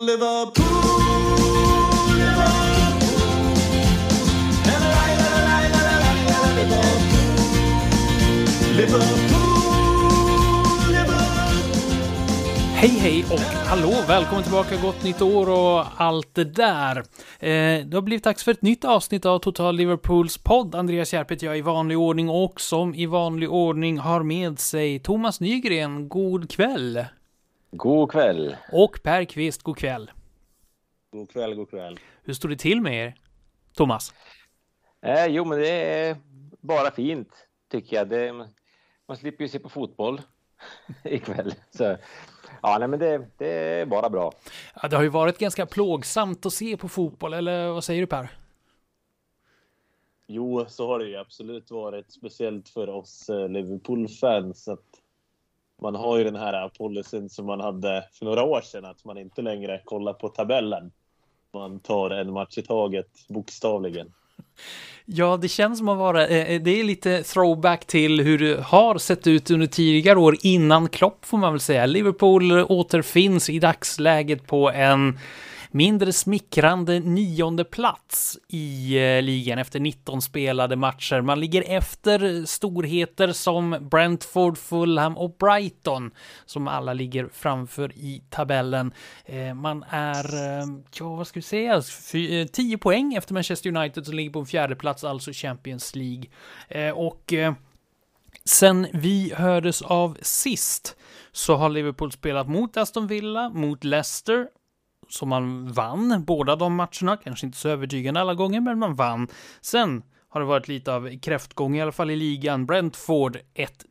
Liverpool, Liverpool. Hej hej och hallå, välkommen tillbaka, gott nytt år och allt det där. Eh, det har blivit dags för ett nytt avsnitt av Total Liverpools podd. Andreas Järp heter jag i vanlig ordning och som i vanlig ordning har med sig Thomas Nygren. God kväll! God kväll. Och Per Kvist, god kväll. God kväll, god kväll. Hur står det till med er? Thomas? Eh, jo, men det är bara fint tycker jag. Det, man slipper ju se på fotboll ikväll. Så, ja, nej, men det, det är bara bra. Ja, det har ju varit ganska plågsamt att se på fotboll, eller vad säger du Per? Jo, så har det ju absolut varit, speciellt för oss eh, Liverpool-fans. Att man har ju den här policyn som man hade för några år sedan, att man inte längre kollar på tabellen. Man tar en match i taget, bokstavligen. Ja, det känns som att vara, eh, eh, det är lite throwback till hur det har sett ut under tidigare år innan Klopp får man väl säga. Liverpool återfinns i dagsläget på en mindre smickrande nionde plats i eh, ligan efter 19 spelade matcher. Man ligger efter storheter som Brentford, Fulham och Brighton som alla ligger framför i tabellen. Eh, man är, eh, ja vad ska vi säga, 10 poäng efter Manchester United som ligger på en fjärde plats, alltså Champions League. Och Sen vi hördes av sist så har Liverpool spelat mot Aston Villa, mot Leicester, som man vann båda de matcherna. Kanske inte så övertygande alla gånger, men man vann. Sen har det varit lite av kräftgång i alla fall i ligan. Brentford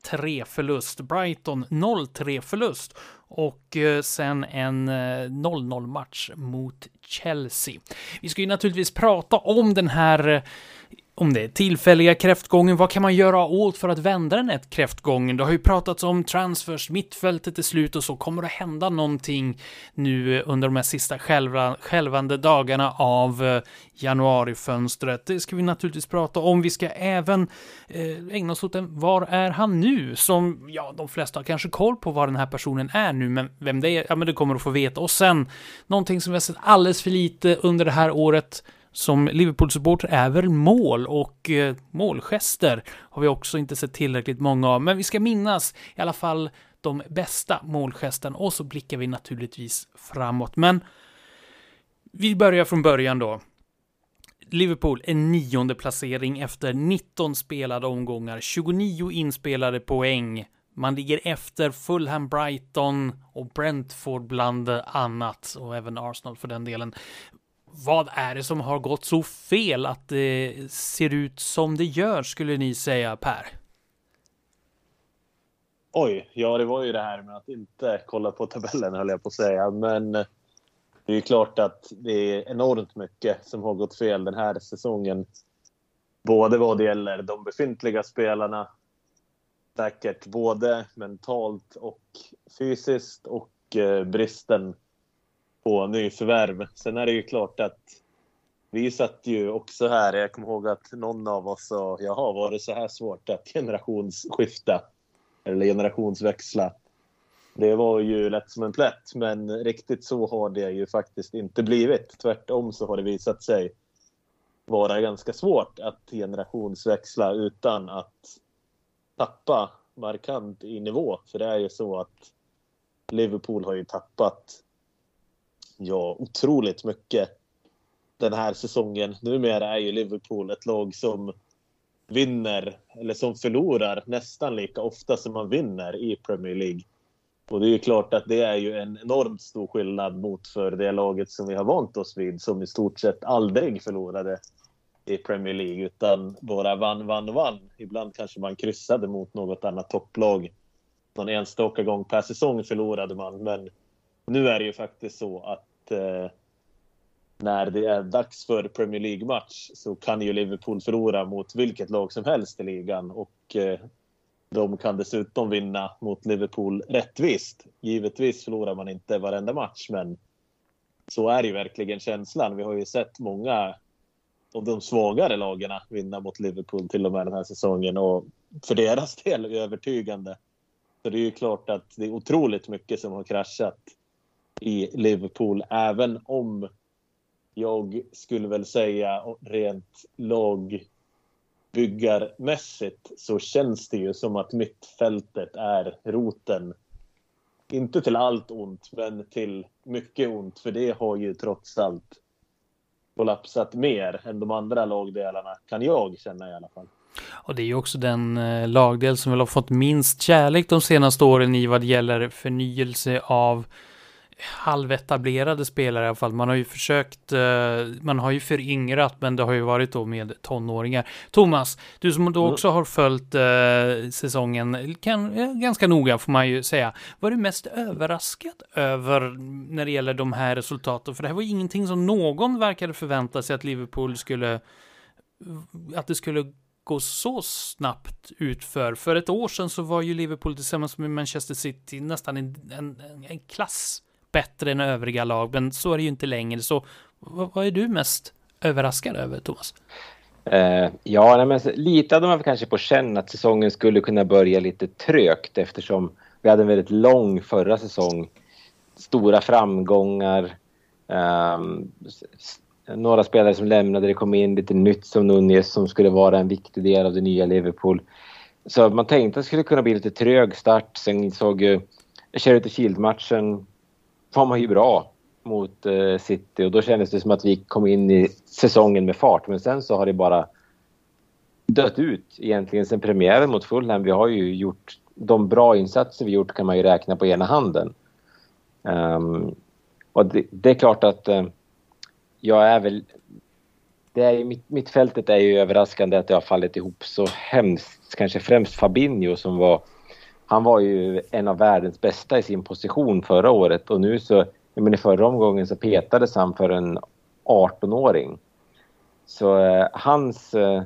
1-3 förlust, Brighton 0-3 förlust och eh, sen en eh, 0-0 match mot Chelsea. Vi ska ju naturligtvis prata om den här eh, om det är tillfälliga kräftgången, vad kan man göra åt för att vända den här kräftgången? Det har ju pratats om transfers, mittfältet är slut och så. Kommer det hända någonting nu eh, under de här sista skälvande dagarna av eh, januarifönstret? Det ska vi naturligtvis prata om. Vi ska även eh, ägna oss åt en Var är han nu? Som, ja, de flesta har kanske koll på var den här personen är nu, men vem det är, ja, men det kommer att få veta. Och sen, någonting som vi har sett alldeles för lite under det här året, som Liverpool-supporter är väl mål och eh, målgester har vi också inte sett tillräckligt många av. Men vi ska minnas i alla fall de bästa målgesten och så blickar vi naturligtvis framåt. Men vi börjar från början då. Liverpool en nionde placering efter 19 spelade omgångar, 29 inspelade poäng. Man ligger efter Fulham, Brighton och Brentford bland annat och även Arsenal för den delen vad är det som har gått så fel att det ser ut som det gör, skulle ni säga, Per? Oj, ja det var ju det här med att inte kolla på tabellen höll jag på att säga. Men eh, det är ju klart att det är enormt mycket som har gått fel den här säsongen. Både vad det gäller de befintliga spelarna, säkert både mentalt och fysiskt och eh, bristen på nyförvärv. Sen är det ju klart att vi satt ju också här. Jag kommer ihåg att någon av oss sa, jaha, var det så här svårt att generationsskifta? Eller generationsväxla? Det var ju lätt som en plätt, men riktigt så har det ju faktiskt inte blivit. Tvärtom så har det visat sig vara ganska svårt att generationsväxla utan att tappa markant i nivå. För det är ju så att Liverpool har ju tappat ja, otroligt mycket den här säsongen. Numera är ju Liverpool ett lag som vinner, eller som förlorar nästan lika ofta som man vinner i Premier League. Och det är ju klart att det är ju en enormt stor skillnad mot för det laget som vi har vant oss vid, som i stort sett aldrig förlorade i Premier League, utan bara vann, vann, vann. Ibland kanske man kryssade mot något annat topplag. Någon enstaka gång per säsong förlorade man, men nu är det ju faktiskt så att eh, när det är dags för Premier League-match så kan ju Liverpool förlora mot vilket lag som helst i ligan och eh, de kan dessutom vinna mot Liverpool rättvist. Givetvis förlorar man inte varenda match, men så är ju verkligen känslan. Vi har ju sett många av de svagare lagen vinna mot Liverpool till och med den här säsongen och för deras del är övertygande. Så det är ju klart att det är otroligt mycket som har kraschat i Liverpool, även om jag skulle väl säga rent lagbyggarmässigt så känns det ju som att mittfältet är roten. Inte till allt ont, men till mycket ont, för det har ju trots allt kollapsat mer än de andra lagdelarna, kan jag känna i alla fall. Och det är ju också den eh, lagdel som väl har fått minst kärlek de senaste åren i vad gäller förnyelse av halvetablerade spelare i alla fall. Man har ju försökt, eh, man har ju föryngrat, men det har ju varit då med tonåringar. Thomas, du som då mm. också har följt eh, säsongen kan, eh, ganska noga får man ju säga. Var du mest överraskad över när det gäller de här resultaten? För det här var ju ingenting som någon verkade förvänta sig att Liverpool skulle, att det skulle gå så snabbt utför. För ett år sedan så var ju Liverpool tillsammans med Manchester City nästan en, en, en klass bättre än övriga lag, men så är det ju inte längre. Så vad, vad är du mest överraskad över, Thomas? Uh, ja, men lite hade man kanske på känn att säsongen skulle kunna börja lite trögt eftersom vi hade en väldigt lång förra säsong. Stora framgångar. Um, några spelare som lämnade, det kom in lite nytt som Nunez som skulle vara en viktig del av det nya Liverpool. Så man tänkte att det skulle kunna bli lite trög start. Sen såg ju Charity Shield-matchen var man ju bra mot eh, City och då kändes det som att vi kom in i säsongen med fart. Men sen så har det bara dött ut egentligen sen premiären mot Fulham. Vi har ju gjort de bra insatser vi gjort kan man ju räkna på ena handen. Um, och det, det, är klart att uh, jag är väl... Det är, mitt, mittfältet är ju överraskande att det har fallit ihop så hemskt. Kanske främst Fabinho som var han var ju en av världens bästa i sin position förra året och nu så, men i förra omgången så petades han för en 18-åring. Så eh, hans eh,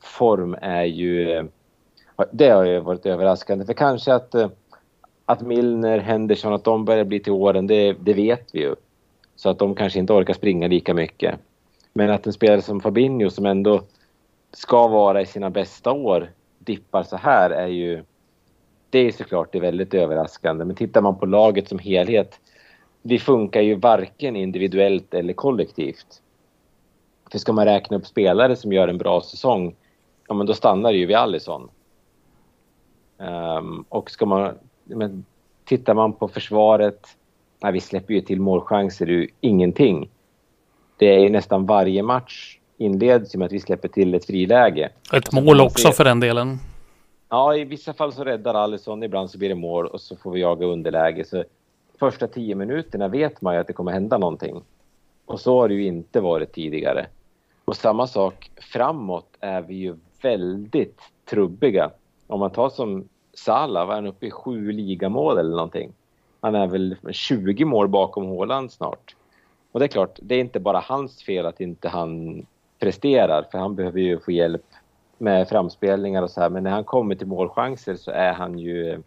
form är ju, eh, det har ju varit överraskande för kanske att, eh, att Milner, Henderson, att de börjar bli till åren, det, det vet vi ju. Så att de kanske inte orkar springa lika mycket. Men att en spelare som Fabinho som ändå ska vara i sina bästa år dippar så här är ju det är såklart det är väldigt överraskande. Men tittar man på laget som helhet, vi funkar ju varken individuellt eller kollektivt. För ska man räkna upp spelare som gör en bra säsong, ja men då stannar det ju vid Allison. Um, och ska man, men tittar man på försvaret, nej, vi släpper ju till målchanser, ju ingenting. Det är ju nästan varje match inleds med att vi släpper till ett friläge. Ett mål också för den delen. Ja, i vissa fall så räddar Alisson, ibland så blir det mål och så får vi jaga underläge. Så första tio minuterna vet man ju att det kommer hända någonting. Och så har det ju inte varit tidigare. Och samma sak framåt är vi ju väldigt trubbiga. Om man tar som Salah, var han uppe i sju ligamål eller någonting? Han är väl 20 mål bakom Håland snart. Och det är klart, det är inte bara hans fel att inte han presterar, för han behöver ju få hjälp med framspelningar och så här. Men när han kommer till målchanser så är han ju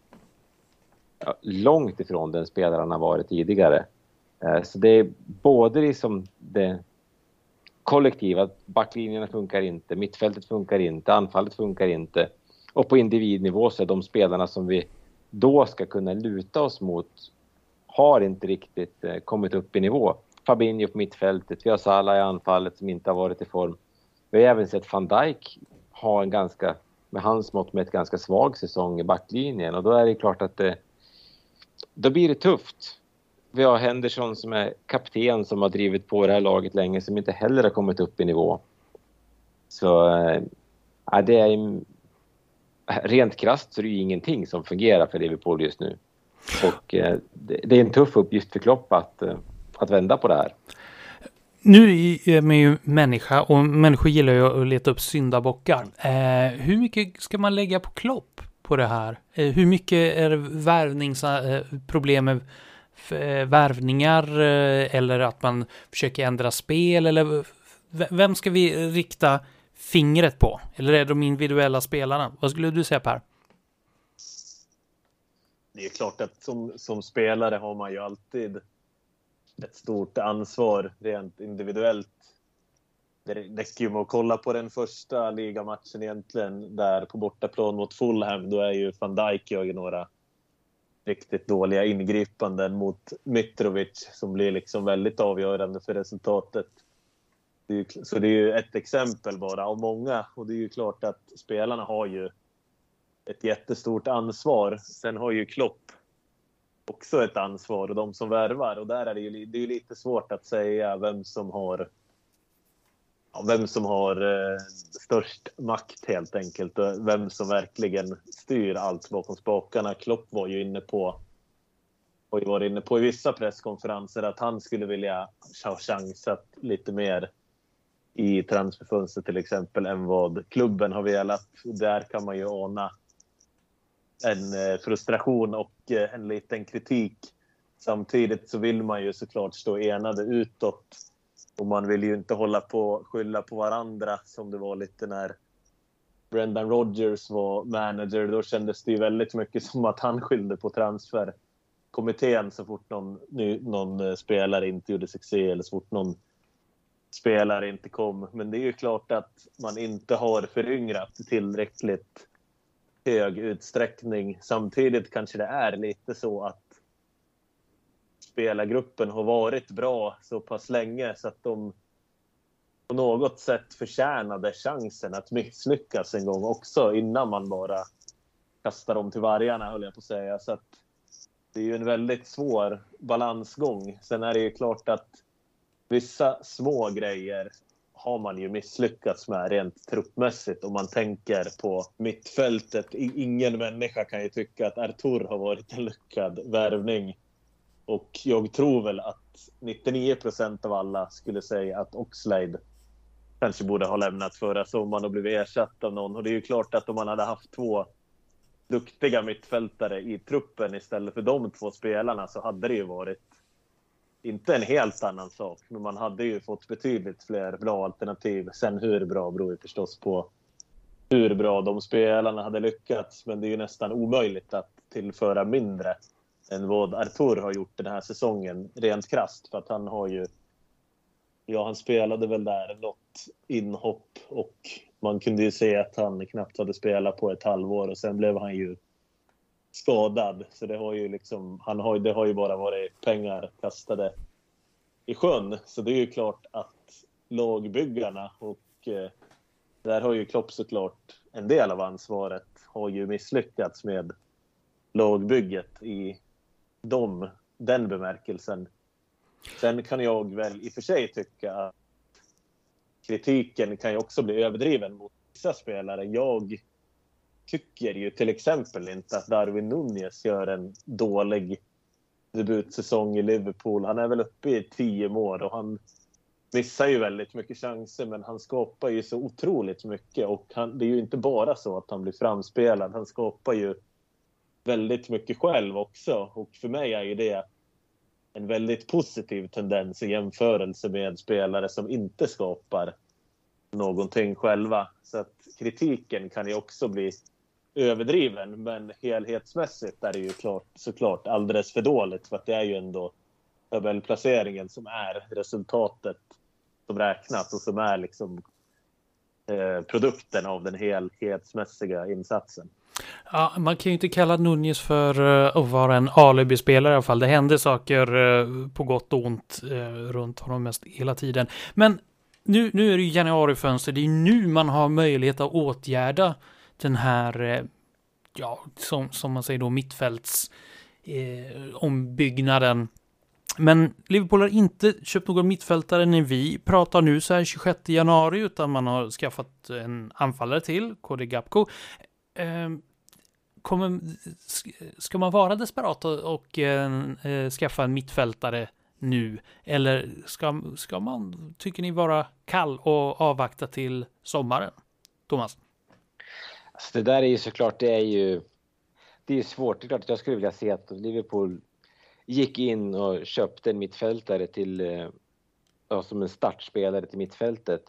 ja, långt ifrån den spelare han har varit tidigare. Eh, så det är både liksom det kollektiva, backlinjerna funkar inte, mittfältet funkar inte, anfallet funkar inte. Och på individnivå så är de spelarna som vi då ska kunna luta oss mot har inte riktigt eh, kommit upp i nivå. Fabinho på mittfältet, vi har Salah i anfallet som inte har varit i form. Vi har även sett van Dijk ha en ganska, med hans mått med ett ganska svag säsong i backlinjen och då är det klart att det, då blir det tufft. Vi har Henderson som är kapten som har drivit på det här laget länge som inte heller har kommit upp i nivå. Så äh, det är rent krasst så är det ju ingenting som fungerar för Liverpool just nu. Och eh, det, är en tuff uppgift för Klopp att, eh, att vända på det här. Nu är man ju människa och människor gillar ju att leta upp syndabockar. Eh, hur mycket ska man lägga på Klopp på det här? Eh, hur mycket är det värvningsproblem eh, med eh, värvningar eh, eller att man försöker ändra spel eller vem ska vi rikta fingret på? Eller är det de individuella spelarna? Vad skulle du säga Per? Det är klart att som, som spelare har man ju alltid ett stort ansvar rent individuellt. Det räcker ju med att kolla på den första ligamatchen egentligen, där på bortaplan mot Fulham. Då är ju van Dijk gör ju några riktigt dåliga ingripanden mot Mitrovic som blir liksom väldigt avgörande för resultatet. Det ju, så det är ju ett exempel bara av många och det är ju klart att spelarna har ju ett jättestort ansvar. Sen har ju Klopp också ett ansvar och de som värvar och där är det ju, det är lite svårt att säga vem som har ja, vem som har eh, störst makt helt enkelt och vem som verkligen styr allt bakom spakarna. Klopp var ju inne på har ju varit inne på i vissa presskonferenser att han skulle vilja ha chansat lite mer i transferfönstret till exempel än vad klubben har velat. Där kan man ju ana en eh, frustration och eh, en liten kritik. Samtidigt så vill man ju såklart stå enade utåt och man vill ju inte hålla på skylla på varandra som det var lite när Brendan Rodgers var manager. Då kändes det ju väldigt mycket som att han skyllde på transferkommittén så fort någon, någon eh, spelare inte gjorde succé eller så fort någon spelare inte kom. Men det är ju klart att man inte har föryngrat tillräckligt hög utsträckning. Samtidigt kanske det är lite så att spelargruppen har varit bra så pass länge så att de på något sätt förtjänade chansen att misslyckas en gång också innan man bara kastar dem till vargarna, höll jag på att säga. Så att det är ju en väldigt svår balansgång. Sen är det ju klart att vissa små grejer har man ju misslyckats med rent truppmässigt om man tänker på mittfältet. Ingen människa kan ju tycka att Artur har varit en lyckad värvning. Och jag tror väl att 99 procent av alla skulle säga att Oxlade kanske borde ha lämnat förra sommaren och blivit ersatt av någon. Och det är ju klart att om man hade haft två duktiga mittfältare i truppen istället för de två spelarna så hade det ju varit inte en helt annan sak, men man hade ju fått betydligt fler bra alternativ. Sen hur bra beror ju förstås på hur bra de spelarna hade lyckats. Men det är ju nästan omöjligt att tillföra mindre än vad Artur har gjort den här säsongen, rent krast För att han har ju... Ja, han spelade väl där något inhopp och man kunde ju se att han knappt hade spelat på ett halvår och sen blev han ju skadad. Så det har ju liksom, han har, det har ju bara varit pengar kastade i sjön. Så det är ju klart att lagbyggarna och eh, där har ju Klopp såklart en del av ansvaret har ju misslyckats med lagbygget i dem, den bemärkelsen. Sen kan jag väl i och för sig tycka att kritiken kan ju också bli överdriven mot vissa spelare. Jag tycker ju till exempel inte att Darwin Nunez gör en dålig debutsäsong i Liverpool. Han är väl uppe i tio mål och han missar ju väldigt mycket chanser men han skapar ju så otroligt mycket och han, det är ju inte bara så att han blir framspelad. Han skapar ju väldigt mycket själv också och för mig är ju det en väldigt positiv tendens i jämförelse med spelare som inte skapar någonting själva. Så att kritiken kan ju också bli överdriven, men helhetsmässigt är det ju klart, såklart alldeles för dåligt för att det är ju ändå tabellplaceringen som är resultatet som räknas och som är liksom eh, produkten av den helhetsmässiga insatsen. Ja, man kan ju inte kalla Nunez för eh, att vara en alibispelare i alla fall. Det händer saker eh, på gott och ont eh, runt honom mest hela tiden. Men nu, nu är det ju januarifönster, det är nu man har möjlighet att åtgärda den här, eh, ja, som, som man säger då, mittfälts eh, ombyggnaden. Men Liverpool har inte köpt någon mittfältare när vi pratar nu så här 26 januari, utan man har skaffat en anfallare till, KD Gapko. Eh, kommer, ska man vara desperat och, och eh, eh, skaffa en mittfältare nu? Eller ska, ska man, tycker ni, vara kall och avvakta till sommaren? Thomas? Så det där är ju såklart, det är ju det är svårt. Det är klart att jag skulle vilja se att Liverpool gick in och köpte en mittfältare till, eh, ja, som en startspelare till mittfältet.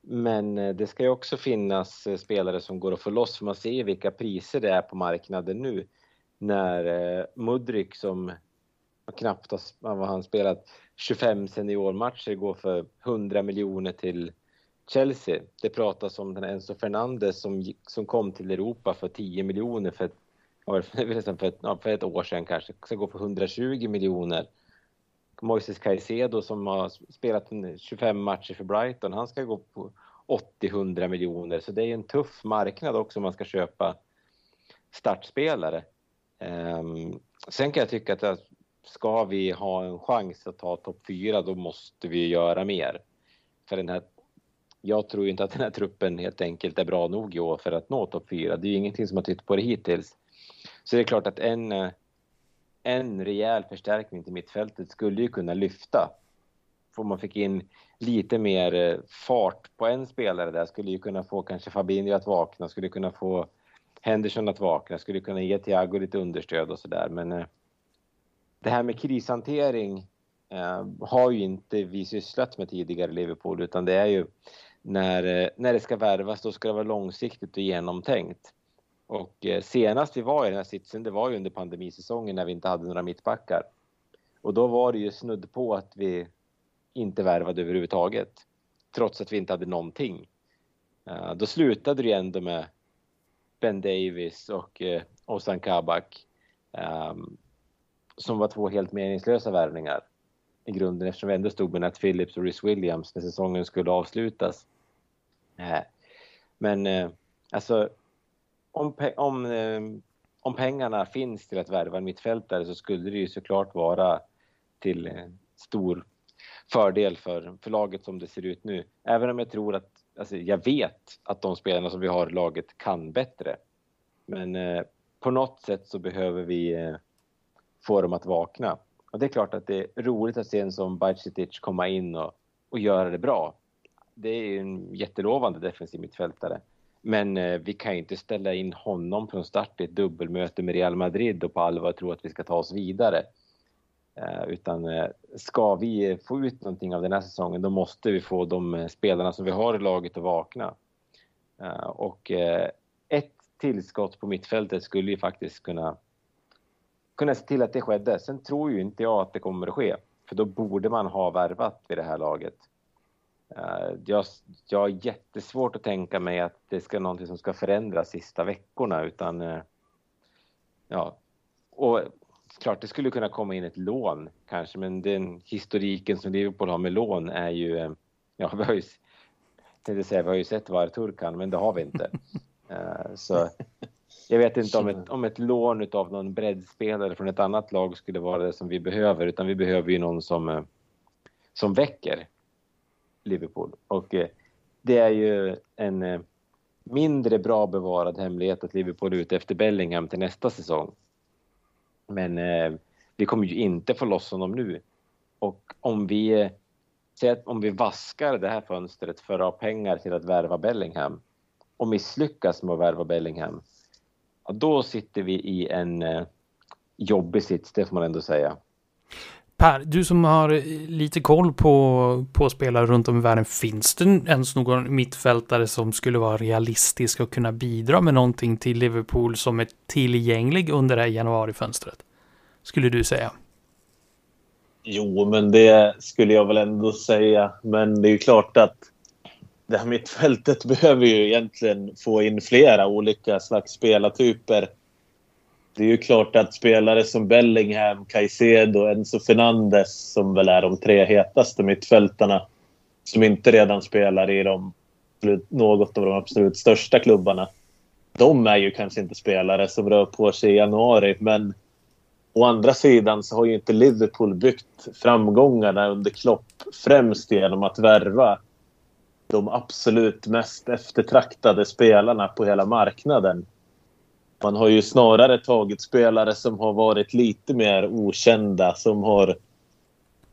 Men eh, det ska ju också finnas eh, spelare som går att få loss, för man ser ju vilka priser det är på marknaden nu. När eh, Mudrik som knappt har vad han spelat 25 seniormatcher går för 100 miljoner till Chelsea. Det pratas om den Enzo Fernandes som, som kom till Europa för 10 miljoner för liksom för, ett, för ett år sedan kanske, ska gå för 120 miljoner. Moises Caicedo som har spelat 25 matcher för Brighton, han ska gå på 80-100 miljoner. Så det är en tuff marknad också om man ska köpa startspelare. Um, sen kan jag tycka att ska vi ha en chans att ta topp 4 då måste vi göra mer. För den här, jag tror inte att den här truppen helt enkelt är bra nog i år för att nå topp 4. Det är ju ingenting som har tytt på det hittills. Så det är klart att en, eh, en rejäl förstärkning till mittfältet skulle ju kunna lyfta. Om man fick in lite mer eh, fart på en spelare där skulle ju kunna få kanske Fabinho att vakna, skulle kunna få Henderson att vakna, skulle kunna ge Thiago lite understöd och sådär. Men eh, det här med krishantering har ju inte vi sysslat med tidigare i Liverpool utan det är ju när, eh, när det ska värvas då ska det vara långsiktigt och genomtänkt. Och eh, senast vi var i den här sitsen det var ju under pandemisäsongen när vi inte hade några mittbackar. Och då var det ju snudd på att vi inte värvade överhuvudtaget. Trots att vi inte hade någonting. Eh, då slutade det ju ändå med Ben Davis och Ozan Kabak. Ehm, som var två helt meningslösa värvningar i grunden eftersom vi ändå stod med Nat Phillips och Rhys Williams när säsongen skulle avslutas. Men eh, alltså om, pe om, eh, om pengarna finns till att värva en mittfältare så skulle det ju såklart vara till eh, stor fördel för, för laget som det ser ut nu. Även om jag tror att, alltså jag vet att de spelarna som vi har i laget kan bättre. Men eh, på något sätt så behöver vi eh, få dem att vakna. Och det är klart att det är roligt att se en som Bajcetic komma in och, och göra det bra. Det är en jättelovande defensiv mittfältare. Men eh, vi kan ju inte ställa in honom från start i ett dubbelmöte med Real Madrid och på allvar tro att vi ska ta oss vidare. Eh, utan eh, ska vi få ut någonting av den här säsongen då måste vi få de eh, spelarna som vi har i laget att vakna. Eh, och eh, ett tillskott på mittfältet skulle ju faktiskt kunna, kunna se till att det skedde. Sen tror ju inte jag att det kommer att ske, för då borde man ha värvat vid det här laget. Jag, jag har jättesvårt att tänka mig att det ska någonting som ska förändras sista veckorna utan ja, och klart det skulle kunna komma in ett lån kanske, men den historiken som Liverpool har med lån är ju, eh, ja vi har ju, tänkte säga, vi har ju sett var Turkan, men det har vi inte. så jag vet inte om ett, om ett lån av någon breddspelare från ett annat lag skulle vara det som vi behöver, utan vi behöver ju någon som, som väcker Liverpool. Och eh, det är ju en eh, mindre bra bevarad hemlighet att Liverpool är ute efter Bellingham till nästa säsong. Men eh, vi kommer ju inte få loss honom nu. Och om vi, eh, säg att om vi vaskar det här fönstret för att ha pengar till att värva Bellingham och misslyckas med att värva Bellingham, ja, då sitter vi i en jobbig sits, det får man ändå säga. Per, du som har eh, lite koll på, på spelare runt om i världen, finns det ens någon mittfältare som skulle vara realistisk och kunna bidra med någonting till Liverpool som är tillgänglig under det här januarifönstret? Skulle du säga? Jo, men det skulle jag väl ändå säga. Men det är ju klart att det här mittfältet behöver ju egentligen få in flera olika slags spelartyper det är ju klart att spelare som Bellingham, Caicedo och Enzo Fernandes som väl är de tre hetaste mittfältarna som inte redan spelar i de, något av de absolut största klubbarna. De är ju kanske inte spelare som rör på sig i januari men å andra sidan så har ju inte Liverpool byggt framgångarna under Klopp främst genom att värva de absolut mest eftertraktade spelarna på hela marknaden. Man har ju snarare tagit spelare som har varit lite mer okända, som har,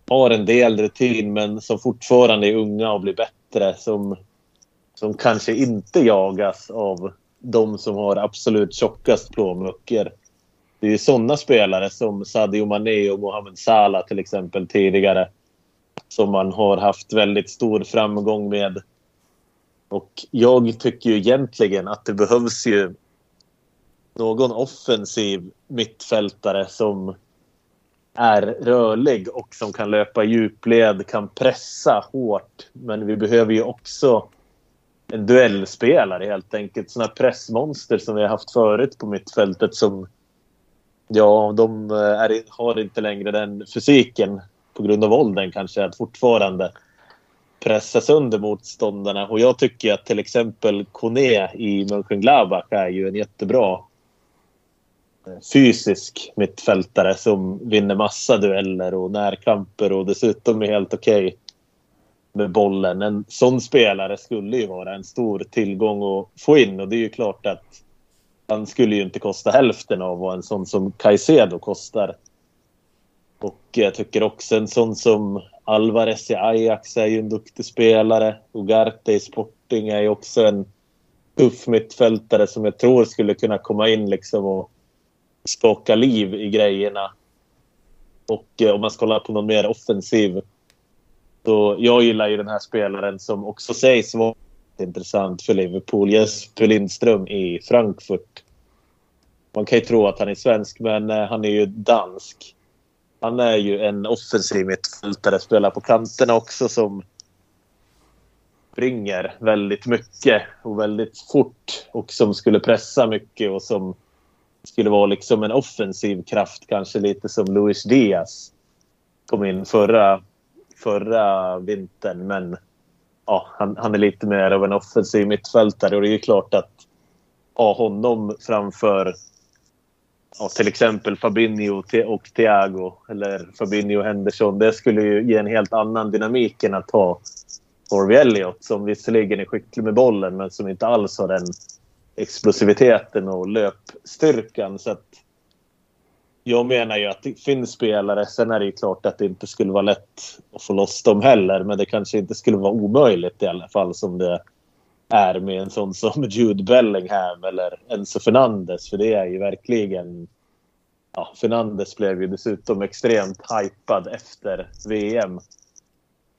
har en del rutin men som fortfarande är unga och blir bättre. Som, som kanske inte jagas av de som har absolut tjockast plånböcker. Det är ju sådana spelare som Sadio Mané och Mohamed Salah till exempel tidigare. Som man har haft väldigt stor framgång med. Och jag tycker ju egentligen att det behövs ju någon offensiv mittfältare som är rörlig och som kan löpa djupled, kan pressa hårt. Men vi behöver ju också en duellspelare helt enkelt. Sådana pressmonster som vi har haft förut på mittfältet som Ja, de eh, är, har inte längre den fysiken på grund av åldern kanske att fortfarande pressa sönder motståndarna. Och jag tycker att till exempel Kone i Mönchengladbach är ju en jättebra fysisk mittfältare som vinner massa dueller och närkamper och dessutom är helt okej okay med bollen. En sån spelare skulle ju vara en stor tillgång att få in och det är ju klart att han skulle ju inte kosta hälften av vad en sån som Caicedo kostar. Och jag tycker också en sån som Alvarez i Ajax är ju en duktig spelare. Ugarte i Sporting är ju också en tuff mittfältare som jag tror skulle kunna komma in liksom och skaka liv i grejerna. Och eh, om man ska kolla på någon mer offensiv. Så jag gillar ju den här spelaren som också sägs vara intressant för Liverpool. Jesper Lindström i Frankfurt. Man kan ju tro att han är svensk, men eh, han är ju dansk. Han är ju en offensiv mittfältare, spelar på kanterna också som springer väldigt mycket och väldigt fort och som skulle pressa mycket och som skulle vara liksom en offensiv kraft, kanske lite som Luis Diaz kom in förra, förra vintern. Men ja, han, han är lite mer av en offensiv mittfältare och det är ju klart att ha honom framför ja, till exempel Fabinho och Thiago eller Fabinho och Henderson. Det skulle ju ge en helt annan dynamik än att ha Harvey Elliott som visserligen är skicklig med bollen men som inte alls har den explosiviteten och löpstyrkan. Så att jag menar ju att det finns spelare. Sen är det ju klart att det inte skulle vara lätt att få loss dem heller. Men det kanske inte skulle vara omöjligt i alla fall som det är med en sån som Jude Bellingham eller Enzo Fernandes. För det är ju verkligen... Ja, Fernandes blev ju dessutom extremt hypad efter VM.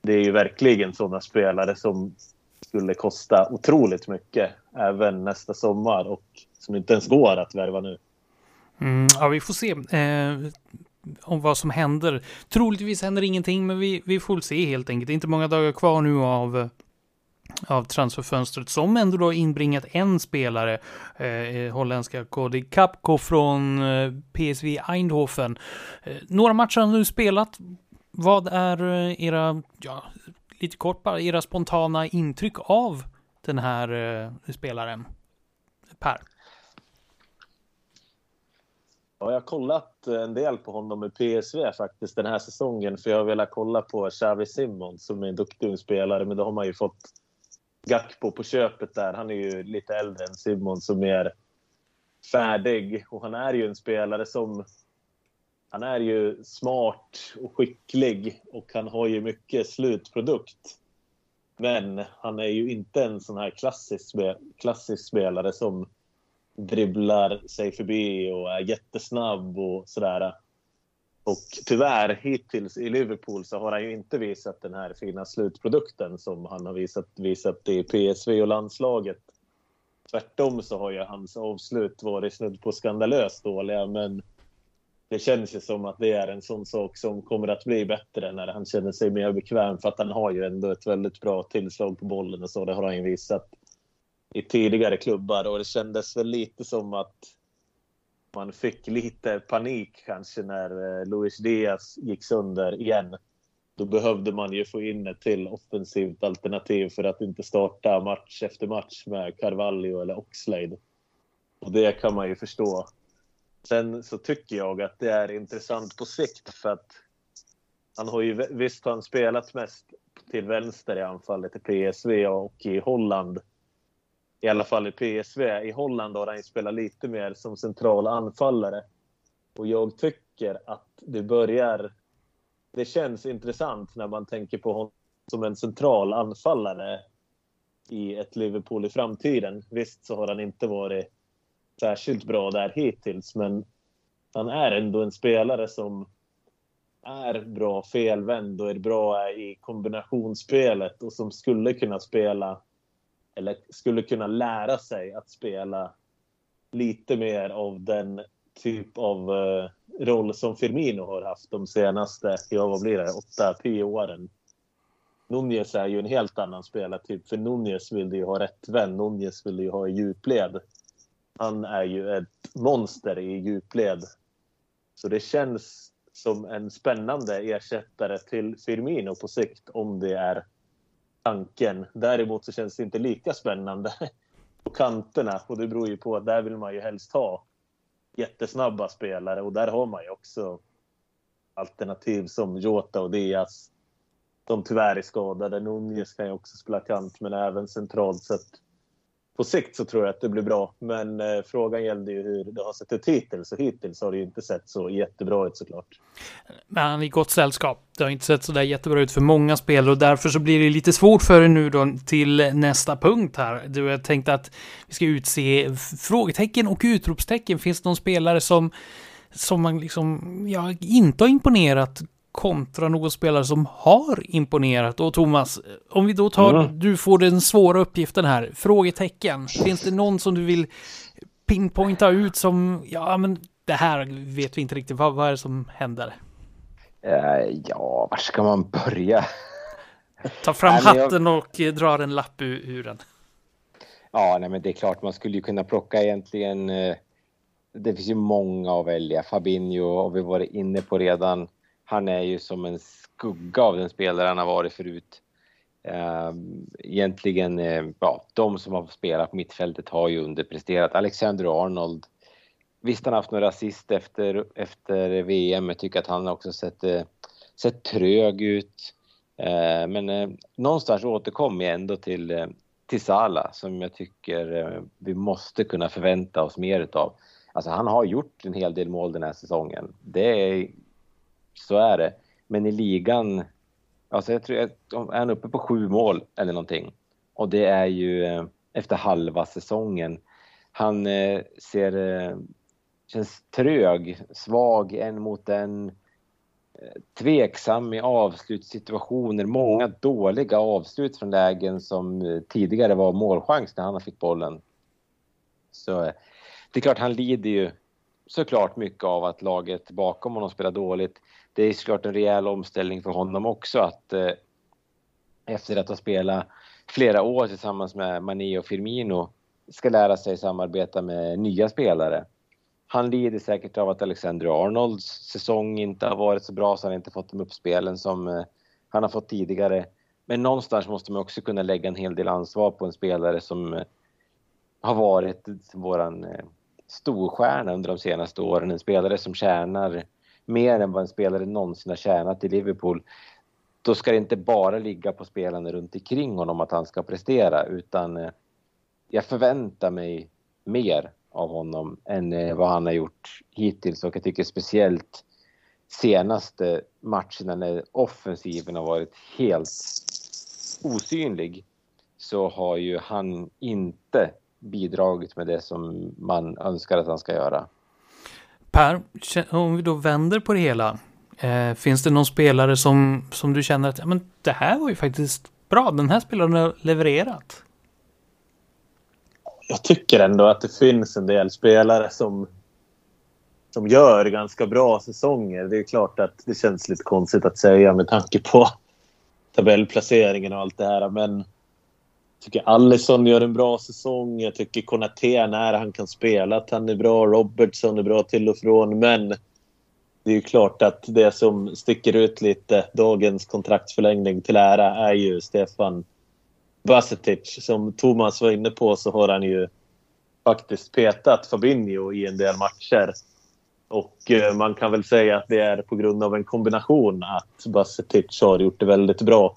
Det är ju verkligen såna spelare som skulle kosta otroligt mycket även nästa sommar och som inte ens går att värva nu. Mm, ja, vi får se eh, om vad som händer. Troligtvis händer ingenting, men vi, vi får se helt enkelt. Det är inte många dagar kvar nu av eh, av transferfönstret som ändå då inbringat en spelare, eh, eh holländska Cody Kapko från eh, PSV Eindhoven. Eh, några matcher har nu spelat. Vad är eh, era, ja, lite kort bara, era spontana intryck av den här eh, spelaren? Per? Ja, jag har kollat eh, en del på honom i PSV faktiskt den här säsongen för jag har velat kolla på Xavi Simon som är en duktig spelare men då har man ju fått Gakpo på köpet där. Han är ju lite äldre än Simon som är färdig och han är ju en spelare som han är ju smart och skicklig och han har ju mycket slutprodukt. Men han är ju inte en sån här klassisk, klassisk spelare som dribblar sig förbi och är jättesnabb och sådär. Och tyvärr hittills i Liverpool så har han ju inte visat den här fina slutprodukten som han har visat, visat i PSV och landslaget. Tvärtom så har ju hans avslut varit snudd på skandalöst dåliga men det känns ju som att det är en sån sak som kommer att bli bättre när han känner sig mer bekväm för att han har ju ändå ett väldigt bra tillslag på bollen och så. Det har han ju visat i tidigare klubbar och det kändes väl lite som att man fick lite panik kanske när eh, Luis Diaz gick sönder igen. Då behövde man ju få in ett till offensivt alternativ för att inte starta match efter match med Carvalho eller Oxlade. Och det kan man ju förstå. Sen så tycker jag att det är intressant på sikt för att han har ju visst har han spelat mest till vänster i anfallet i PSV och i Holland i alla fall i PSV. I Holland har han spelat lite mer som central anfallare. Och jag tycker att det börjar... Det känns intressant när man tänker på honom som en central anfallare i ett Liverpool i framtiden. Visst så har han inte varit särskilt bra där hittills, men han är ändå en spelare som är bra felvänd och är bra i kombinationsspelet och som skulle kunna spela eller skulle kunna lära sig att spela lite mer av den typ av uh, roll som Firmino har haft de senaste, ja vad blir det, 8-10 åren. Nunez är ju en helt annan spelartyp, för Nunez vill ju ha rätt vän. Nunez vill ju ha djupled. Han är ju ett monster i djupled. Så det känns som en spännande ersättare till Firmino på sikt om det är tanken. Däremot så känns det inte lika spännande på kanterna och det beror ju på att där vill man ju helst ha jättesnabba spelare och där har man ju också alternativ som Jota och Diaz De tyvärr är skadade. Nunez kan ju också spela kant men även centralt. Så att på sikt så tror jag att det blir bra. Men eh, frågan gällde ju hur det har sett ut hittills och hittills har det ju inte sett så jättebra ut såklart. Men han är i gott sällskap. Det har inte sett så där jättebra ut för många spelare och därför så blir det lite svårt för er nu då till nästa punkt här. Du, jag tänkte att vi ska utse frågetecken och utropstecken. Finns det någon spelare som som man liksom, ja, inte har imponerat kontra någon spelare som har imponerat. Och Thomas, om vi då tar, mm. du får den svåra uppgiften här, frågetecken. Finns det någon som du vill pinpointa ut som, ja men det här vet vi inte riktigt, vad, vad är det som händer? Uh, ja, var ska man börja? Ta fram nej, hatten jag... och eh, dra en lapp ur, ur den. Ja, nej men det är klart man skulle ju kunna plocka egentligen uh det finns ju många att välja. Fabinho har vi varit inne på redan. Han är ju som en skugga av den spelare han har varit förut. Ehm, egentligen, eh, ja, de som har spelat på mittfältet har ju underpresterat. Alexander Arnold. Visst, han har haft några assist efter, efter VM. Jag tycker att han också sett, eh, sett trög ut. Ehm, men eh, någonstans återkommer jag ändå till, till Sala som jag tycker vi måste kunna förvänta oss mer utav. Alltså han har gjort en hel del mål den här säsongen. Det är, så är det. Men i ligan, alltså jag tror att är han uppe på sju mål eller någonting. Och det är ju eh, efter halva säsongen. Han eh, ser, eh, känns trög, svag en mot en. Tveksam i avslutssituationer, många dåliga avslut från lägen som tidigare var målchans när han fick bollen. Så det är klart, han lider ju såklart mycket av att laget bakom honom spelar dåligt. Det är såklart en rejäl omställning för honom också att eh, efter att ha spelat flera år tillsammans med Mané och Firmino ska lära sig samarbeta med nya spelare. Han lider säkert av att Alexander Arnolds säsong inte har varit så bra så han inte fått de uppspelen som eh, han har fått tidigare. Men någonstans måste man också kunna lägga en hel del ansvar på en spelare som eh, har varit våran eh, storstjärna under de senaste åren. En spelare som tjänar mer än vad en spelare någonsin har tjänat i Liverpool. Då ska det inte bara ligga på spelarna runt omkring honom att han ska prestera utan eh, jag förväntar mig mer av honom än eh, vad han har gjort hittills och jag tycker speciellt senaste matcherna när offensiven har varit helt osynlig så har ju han inte bidragit med det som man önskar att han ska göra. Per, om vi då vänder på det hela. Eh, finns det någon spelare som, som du känner att ja, men det här var ju faktiskt bra, den här spelaren har levererat? Jag tycker ändå att det finns en del spelare som, som gör ganska bra säsonger. Det är klart att det känns lite konstigt att säga med tanke på tabellplaceringen och allt det här. Men tycker Allison gör en bra säsong. Jag tycker Konaté när han kan spela att han är bra. Robertson är bra till och från. Men det är ju klart att det som sticker ut lite, dagens kontraktsförlängning till ära, är ju Stefan Basetic. Som Thomas var inne på så har han ju faktiskt petat Fabinho i en del matcher. Och eh, man kan väl säga att det är på grund av en kombination att Basetic har gjort det väldigt bra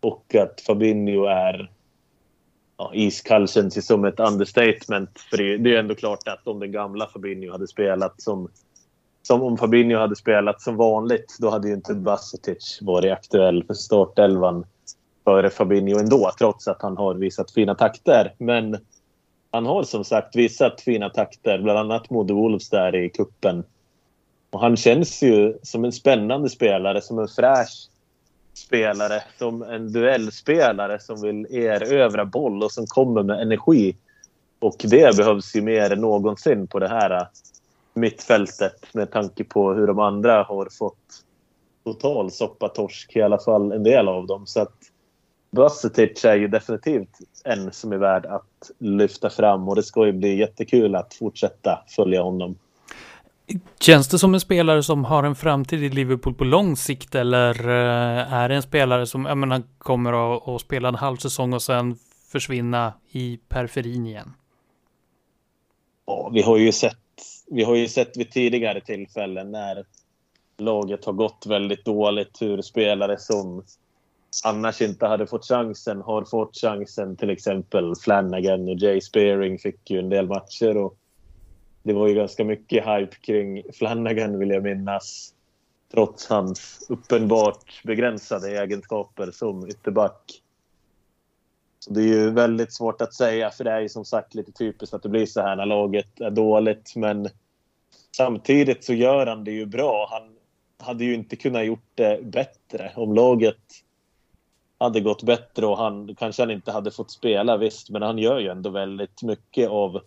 och att Fabinho är ja, iskall känns ju som ett understatement. För det, det är ändå klart att om den gamla Fabinho hade spelat som, som om Fabinho hade spelat som vanligt, då hade ju inte Basetic varit aktuell för startelvan före Fabinho ändå, trots att han har visat fina takter. Men han har som sagt visat fina takter, bland annat mot Wolves där i kuppen. Och han känns ju som en spännande spelare, som en fräsch spelare, som en duellspelare som vill erövra boll och som kommer med energi. Och det behövs ju mer än någonsin på det här äh, mittfältet med tanke på hur de andra har fått total soppatorsk, i alla fall en del av dem. Så att Bacetic är ju definitivt en som är värd att lyfta fram och det ska ju bli jättekul att fortsätta följa honom. Känns det som en spelare som har en framtid i Liverpool på lång sikt eller eh, är det en spelare som jag menar, kommer att, att spela en halv säsong och sen försvinna i periferin igen? Ja, vi har ju sett, vi har ju sett vid tidigare tillfällen när laget har gått väldigt dåligt hur spelare som annars inte hade fått chansen har fått chansen. Till exempel Flanagan och Jay Spearing fick ju en del matcher och det var ju ganska mycket hype kring Flanagan vill jag minnas. Trots hans uppenbart begränsade egenskaper som ytterback. Så det är ju väldigt svårt att säga för det är ju som sagt lite typiskt att det blir så här när laget är dåligt. Men samtidigt så gör han det ju bra. Han hade ju inte kunnat gjort det bättre om laget hade gått bättre och han kanske han inte hade fått spela visst, men han gör ju ändå väldigt mycket av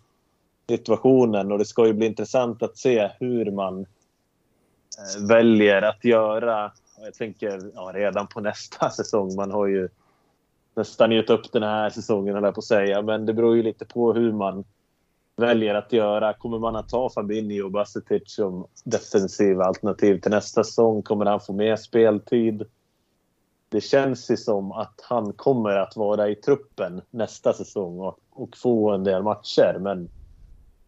situationen och det ska ju bli intressant att se hur man eh, väljer att göra. Jag tänker ja, redan på nästa säsong. Man har ju nästan gett upp den här säsongen, höll jag på att säga. Men det beror ju lite på hur man väljer att göra. Kommer man att ta Fabinho och Basetic som defensiva alternativ till nästa säsong? Kommer han få mer speltid? Det känns ju som att han kommer att vara i truppen nästa säsong och, och få en del matcher. Men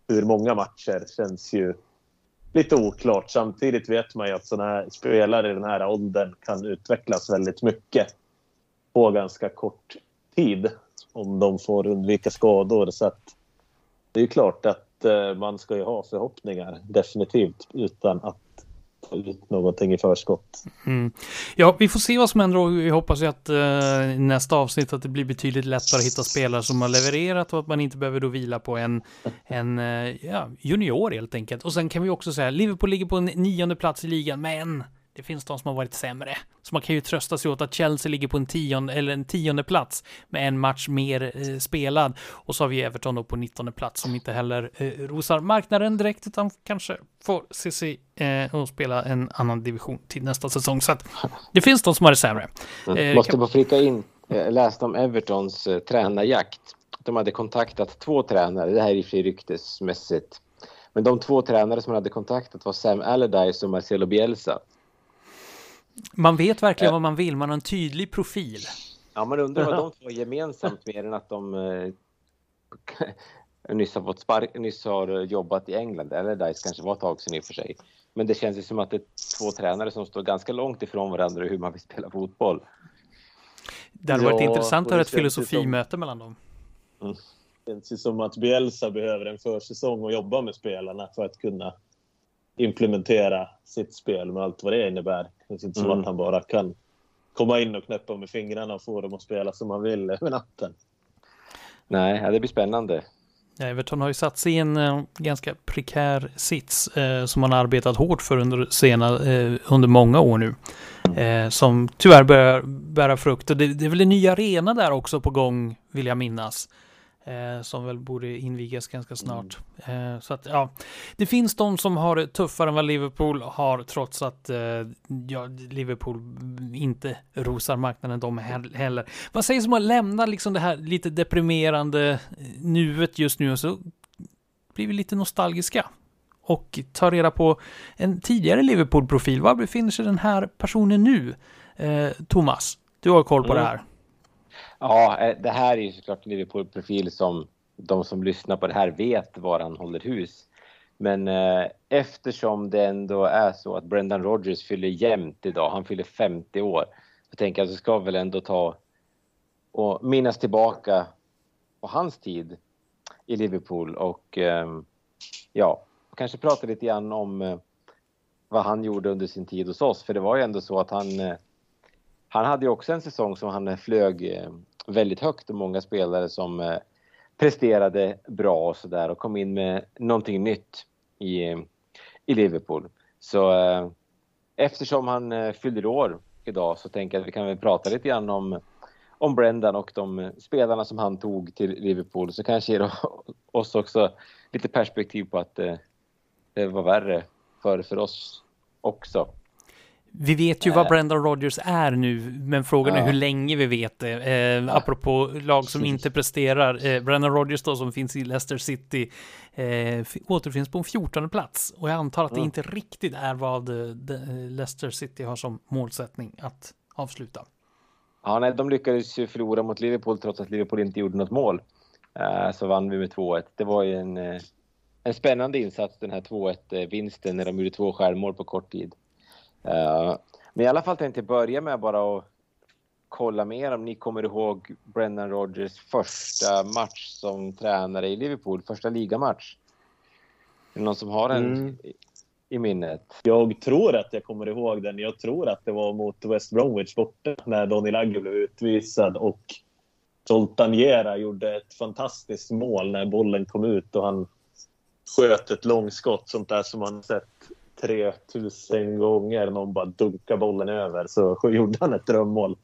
hur många matcher känns ju lite oklart. Samtidigt vet man ju att sådana här spelare i den här åldern kan utvecklas väldigt mycket på ganska kort tid om de får undvika skador. Så att det är ju klart att eh, man ska ju ha förhoppningar, definitivt, utan att ut någonting i förskott. Mm. Ja, vi får se vad som händer och vi hoppas ju att uh, nästa avsnitt att det blir betydligt lättare att hitta spelare som har levererat och att man inte behöver då vila på en, en eh, ja, junior helt enkelt. Och sen kan vi också säga, Liverpool ligger på en nionde plats i ligan, men det finns de som har varit sämre. Så man kan ju trösta sig åt att Chelsea ligger på en tionde, eller en tionde plats med en match mer eh, spelad. Och så har vi Everton då på nittonde plats som inte heller eh, rosar marknaden direkt utan kanske får se sig eh, och spela en annan division till nästa säsong. Så att det finns de som har det sämre. Eh, Måste bara flika in, jag läste om Evertons eh, tränarjakt. De hade kontaktat två tränare, det här är i och för sig ryktesmässigt. Men de två tränare som man hade kontaktat var Sam Allardyce och Marcelo Bielsa. Man vet verkligen ja. vad man vill, man har en tydlig profil. Ja, man undrar vad de två har gemensamt mer än att de eh, nyss, har fått spark, nyss har jobbat i England. Eller Dice kanske var ett tag sedan i och för sig. Men det känns ju som att det är två tränare som står ganska långt ifrån varandra hur man vill spela fotboll. Det hade ja, varit intressant att ha ett filosofimöte som... mellan dem. Mm. Det känns ju som att Bielsa behöver en försäsong och jobba med spelarna för att kunna implementera sitt spel med allt vad det innebär. Det är inte som mm. att han bara kan komma in och knäppa med fingrarna och få dem att spela som han vill över natten. Nej, det blir spännande. Everton har ju satt sig i en uh, ganska prekär sits uh, som man har arbetat hårt för under, sena, uh, under många år nu. som tyvärr börjar bära frukt. Och det, det är väl en ny arena där också på gång, vill jag minnas. Eh, som väl borde invigas ganska snart. Mm. Eh, så att ja, det finns de som har det tuffare än vad Liverpool har trots att eh, ja, Liverpool inte rosar marknaden de heller. Vad sägs om att lämna liksom det här lite deprimerande nuet just nu och så blir vi lite nostalgiska och ta reda på en tidigare Liverpool-profil. Var befinner sig den här personen nu? Eh, Thomas, du har koll på mm. det här. Ja, eh, det här är ju såklart en Liverpool-profil som de som lyssnar på det här vet var han håller hus. Men eh, eftersom det ändå är så att Brendan Rodgers fyller jämnt idag, han fyller 50 år, så tänker jag att vi ska väl ändå ta och minnas tillbaka på hans tid i Liverpool och eh, ja, kanske prata lite grann om eh, vad han gjorde under sin tid hos oss. För det var ju ändå så att han, eh, han hade ju också en säsong som han eh, flög eh, väldigt högt och många spelare som eh, presterade bra och sådär och kom in med någonting nytt i, i Liverpool. Så eftersom han fyller år idag så tänker jag att vi kan väl prata lite grann om, om Brendan och de spelarna som han tog till Liverpool så kanske ger oss också lite perspektiv på att det var värre för, för oss också. Vi vet ju vad Eh. Brendan Rodgers är nu, men frågan är Ja. hur länge vi vet det. Eh, apropå lag som inte presterar. Eh, Brendan Rodgers då som finns i Leicester City eh, återfinns på en 14 plats. Och jag antar att det Mm. inte riktigt är vad eh, de, Leicester City har som målsättning att avsluta. Ja, nej, de lyckades ju förlora mot Liverpool trots att Liverpool inte gjorde något mål. Eh, så vann vi med 2-1. Det var ju en, eh, en spännande insats den här 2-1-vinsten när de gjorde två självmål på kort tid. Eh, men i alla fall tänkte jag börja med bara att kolla mer om ni kommer ihåg Brendan Rodgers första match som tränare i Liverpool, första ligamatch. Är det någon som har en Mm. i, minnet? Jag tror att jag kommer ihåg den. Jag tror att det var mot West Bromwich borta när Daniel Agger blev utvisad och Zoltan Gera gjorde ett fantastiskt mål när bollen kom ut och han sköt ett långskott, sånt där som man sett 3000 gånger. Någon bara dunkar bollen över, så gjorde han ett drömmål.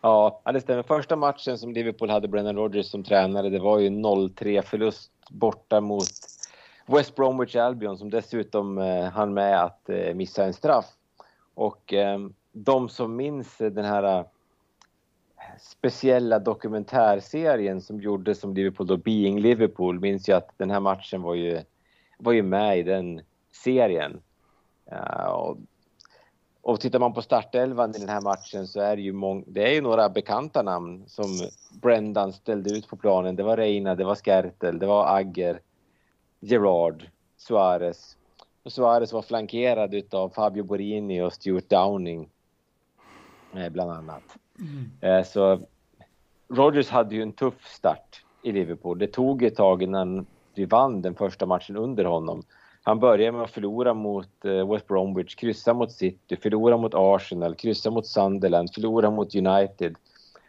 Ja, det stämmer. Första matchen som Liverpool hade Brendan Rodgers som tränare, det var ju 0-3 förlust borta mot West Bromwich Albion som dessutom eh, hann med att eh, missa en straff. Och eh, de som minns den här eh, speciella dokumentärserien som gjordes som Liverpool då, Being Liverpool, minns ju att den här matchen var ju, var ju med i den serien. Ja, och och tittar man på startelvan i den här matchen så är det ju, mång- det är ju några bekanta namn som Brendan ställde ut på planen. Det var Reina, det var Skertel, det var Agger, Gerard, Suarez. Och Suarez var flankerad utav Fabio Borini och Stuart Downing. eh, Bland annat. Eh, Så Rodgers hade ju en tuff start i Liverpool. Det tog ett tag innan vi vann den första matchen under honom. Han börjar med att förlora mot eh, West Bromwich, kryssa mot City, förlora mot Arsenal, kryssa mot Sunderland, förlora mot United.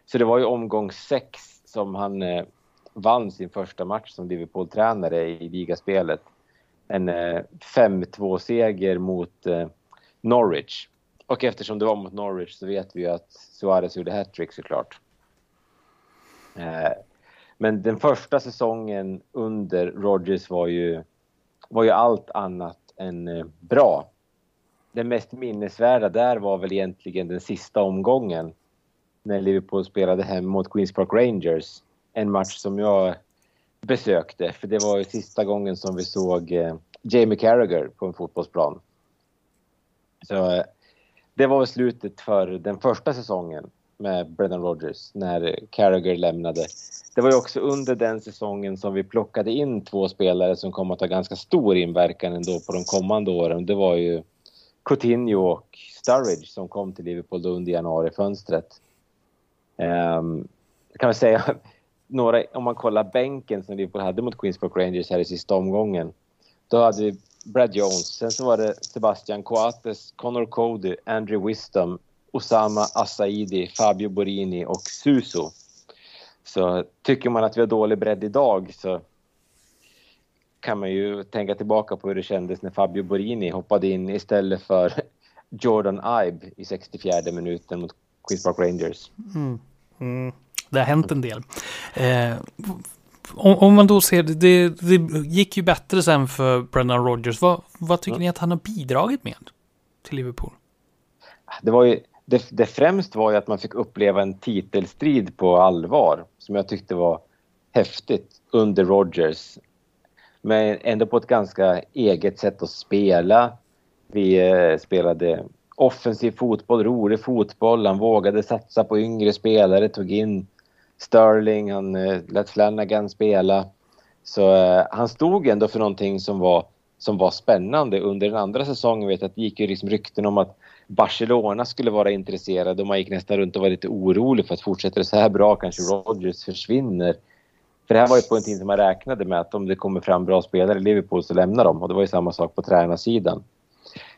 Så det var ju omgång sex som han eh, vann sin första match som Liverpool-tränare i ligaspelet. En eh, 5-2-seger mot eh, Norwich. Och eftersom det var mot Norwich så vet vi ju att Suarez gjorde hattrick såklart. Eh, men den första säsongen under Rodgers var ju, var ju allt annat än eh, bra. Det mest minnesvärda där var väl egentligen den sista omgången när Liverpool spelade hem mot Queens Park Rangers. En match som jag besökte, för det var ju sista gången som vi såg eh, Jamie Carragher på en fotbollsplan. Så eh, det var väl slutet för den första säsongen med Brendan Rodgers när Carragher lämnade. Det var ju också under den säsongen som vi plockade in två spelare som kom att ha ganska stor inverkan ändå på de kommande åren. Det var ju Coutinho och Sturridge som kom till Liverpool då under januarifönstret. Um, kan man säga några, om man kollar bänken som Liverpool hade mot Queens Park Rangers här i sista omgången. Då hade vi Brad Jones, sen så var det Sebastian Coates, Connor Cody, Andrew Wisdom, Osama Assaidi, Fabio Borini och Suso. Så tycker man att vi har dålig bredd idag så kan man ju tänka tillbaka på hur det kändes när Fabio Borini hoppade in istället för Jordan Ibe i 64 minuten mot Queens Park Rangers. Mm. Mm. Det har hänt en del. Eh, om, om man då ser det, det, det gick ju bättre sen för Brendan Rodgers. Vad, vad tycker Mm. ni att han har bidragit med till Liverpool? Det, var ju, det, det främst var ju att man fick uppleva en titelstrid på allvar som jag tyckte var häftigt under Rogers. Men ändå på ett ganska eget sätt att spela. Vi eh, spelade offensiv fotboll, rolig fotboll. Han vågade satsa på yngre spelare, tog in Sterling, han eh, lät Flanagan spela. Så eh, han stod ändå för någonting som var, som var spännande. Under den andra säsongen vet jag att det gick ju liksom rykten om att Barcelona skulle vara intresserade och man gick nästan runt och var lite orolig för att fortsätter det så här bra kanske Rodgers försvinner. För det här var ju på en tid som man räknade med att om det kommer fram bra spelare i Liverpool så lämnar de och det var ju samma sak på tränarsidan.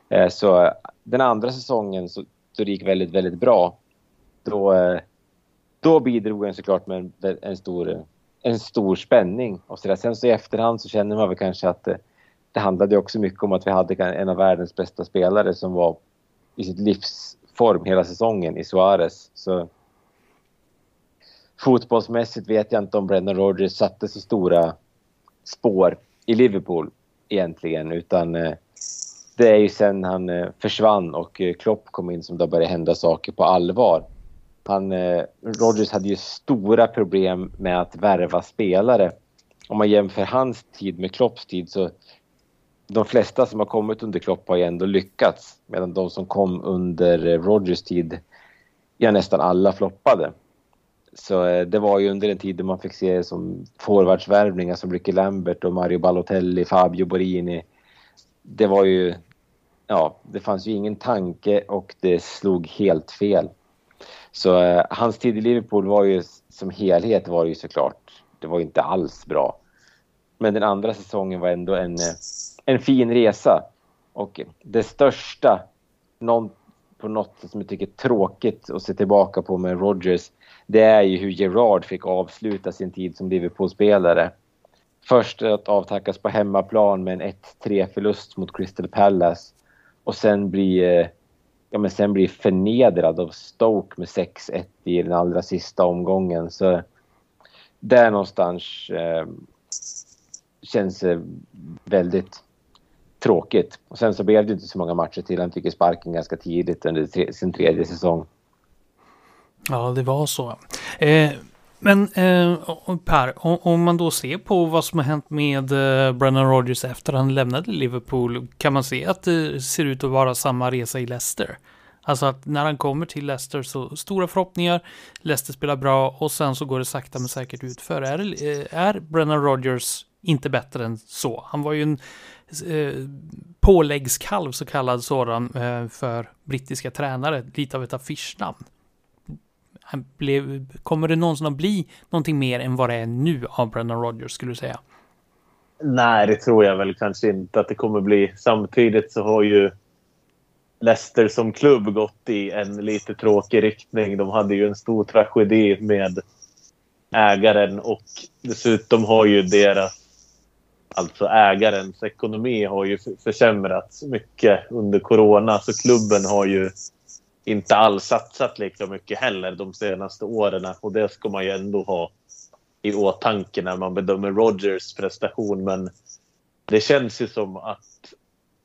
Eh, Så eh, den andra säsongen så, så det gick väldigt, väldigt bra. Då, eh, då bidrog han såklart med en, en, stor, eh, en stor spänning. Och så där. Sen så i efterhand så känner man väl kanske att det, det handlade också mycket om att vi hade en av världens bästa spelare som var i sitt livsform hela säsongen i Suarez. Så fotbollsmässigt vet jag inte om Brendan Rodgers satte så stora spår i Liverpool egentligen utan eh, det är ju sen han eh, försvann och eh, Klopp kom in som det började hända saker på allvar. Han, Rodgers hade ju stora problem med att värva spelare. Om man jämför hans tid med Klopps tid så de flesta som har kommit under Klopp har ju ändå lyckats medan de som kom under eh, Rogers tid, ja nästan alla floppade. Så eh, det var ju under en tid då man fick se som forwardsvärvningar som Ricky Lambert och Mario Balotelli, Fabio Borini. Det var ju, ja, det fanns ju ingen tanke och det slog helt fel. Så eh, hans tid i Liverpool var ju som helhet var ju såklart, det var inte alls bra. Men den andra säsongen var ändå en, eh, en fin resa. Och det största, någon, på något sätt som jag tycker är tråkigt att se tillbaka på med Rodgers, det är ju hur Gerard fick avsluta sin tid som Liverpool-spelare. Först att avtackas på hemmaplan med en 1-3 förlust mot Crystal Palace och sen bli, eh, ja, men sen bli förnedrad av Stoke med 6-1 i den allra sista omgången. Så där någonstans eh, känns det väldigt tråkigt. Och sen så blev det inte så många matcher till. Han fick sparken ganska tidigt under tre, sin tredje säsong. Ja, det var så. Eh, men eh, Per, om, om, man då ser på vad som har hänt med eh, Brennan Rodgers efter han lämnade Liverpool, kan man se att det ser ut att vara samma resa i Leicester? Alltså att när han kommer till Leicester så stora förhoppningar, Leicester spelar bra och sen så går det sakta men säkert utför. Är, eh, är Brennan Rodgers inte bättre än så? Han var ju en eh, påläggskalv så kallad sådan eh, för brittiska tränare, lite av ett affischnamn blev, kommer det någonsin att bli någonting mer än vad det är nu av Brendan Rodgers skulle du säga? Nej, det tror jag väl kanske inte att det kommer bli. Samtidigt så har ju Leicester som klubb gått i en lite tråkig riktning. De hade ju en stor tragedi med ägaren och dessutom har ju deras, alltså ägarens ekonomi har ju försämrats mycket under corona. Så klubben har ju inte alls satsat lika mycket heller de senaste åren. Och det ska man ju ändå ha i åtanke när man bedömer Rogers prestation. Men det känns ju som att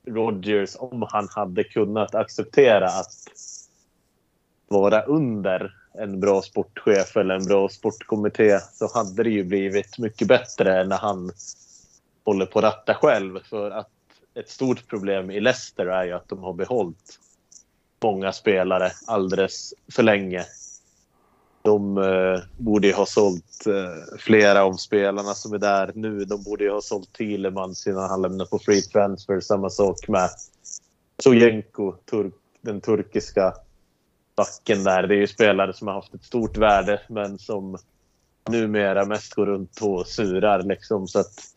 Rogers, om han hade kunnat acceptera att vara under en bra sportchef eller en bra sportkommitté så hade det ju blivit mycket bättre när han håller på att ratta själv. För att ett stort problem i Leicester är ju att de har behållit många spelare alldeles för länge. De eh, borde ju ha sålt eh, flera av spelarna som är där nu. De borde ju ha sålt Thielemans innan han lämnade på free transfer. Samma sak med Sojenko, turk, den turkiska backen där. Det är ju spelare som har haft ett stort värde men som numera mest går runt och surar. Liksom. Så att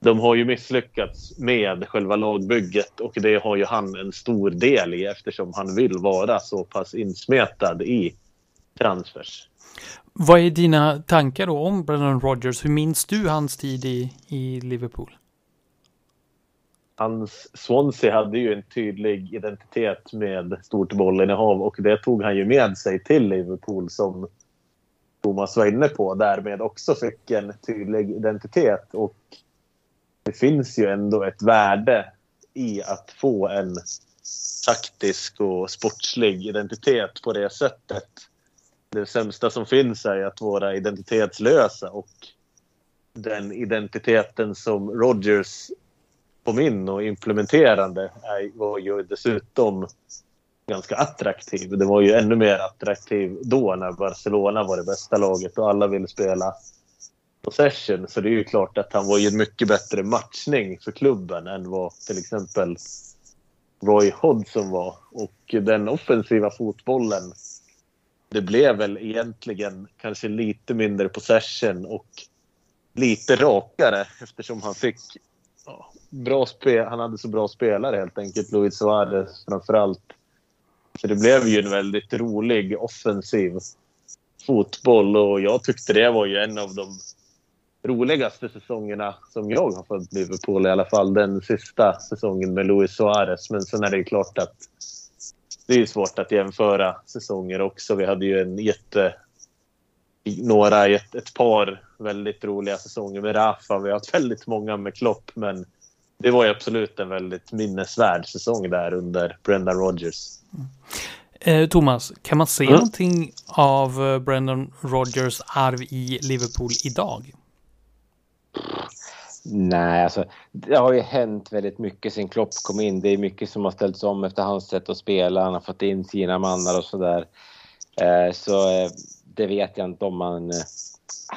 de har ju misslyckats med själva lagbygget och det har ju han en stor del i eftersom han vill vara så pass insmetad i transfers. Vad är dina tankar då om Brennan Rodgers? Hur minns du hans tid i, i Liverpool? Hans Swansea hade ju en tydlig identitet med stort bollinnehav och det tog han ju med sig till Liverpool som Thomas var inne på. Därmed också fick en tydlig identitet och det finns ju ändå ett värde i att få en taktisk och sportslig identitet på det sättet. Det sämsta som finns är att vara identitetslösa och den identiteten som Rogers kom in och implementerade var ju dessutom ganska attraktiv. Det var ju ännu mer attraktiv då när Barcelona var det bästa laget och alla ville spela possession. Så det är ju klart att han var ju en mycket bättre matchning för klubben än vad till exempel Roy Hodgson var. Och den offensiva fotbollen, det blev väl egentligen kanske lite mindre possession och lite rakare eftersom han fick ja, bra spel. Han hade så bra spelare helt enkelt. Luis Suarez framförallt. Så det blev ju en väldigt rolig offensiv fotboll och jag tyckte det var ju en av de roligaste säsongerna som jag har följt Liverpool i alla fall. Den sista säsongen med Luis Suarez. Men sen är det klart att det är svårt att jämföra säsonger också. Vi hade ju en jätte... Några, ett, ett par väldigt roliga säsonger med Rafa. Vi har haft väldigt många med Klopp, men det var ju absolut en väldigt minnesvärd säsong där under Brendan Rodgers. Eh, Thomas, kan man se Mm. någonting av eh, Brendan Rodgers arv i Liverpool idag? Nej, alltså det har ju hänt väldigt mycket sen Klopp kom in. Det är mycket som har ställts om efter hans sätt att spela. Han har fått in sina mannar och sådär. Eh, så eh, det vet jag inte om man... Eh,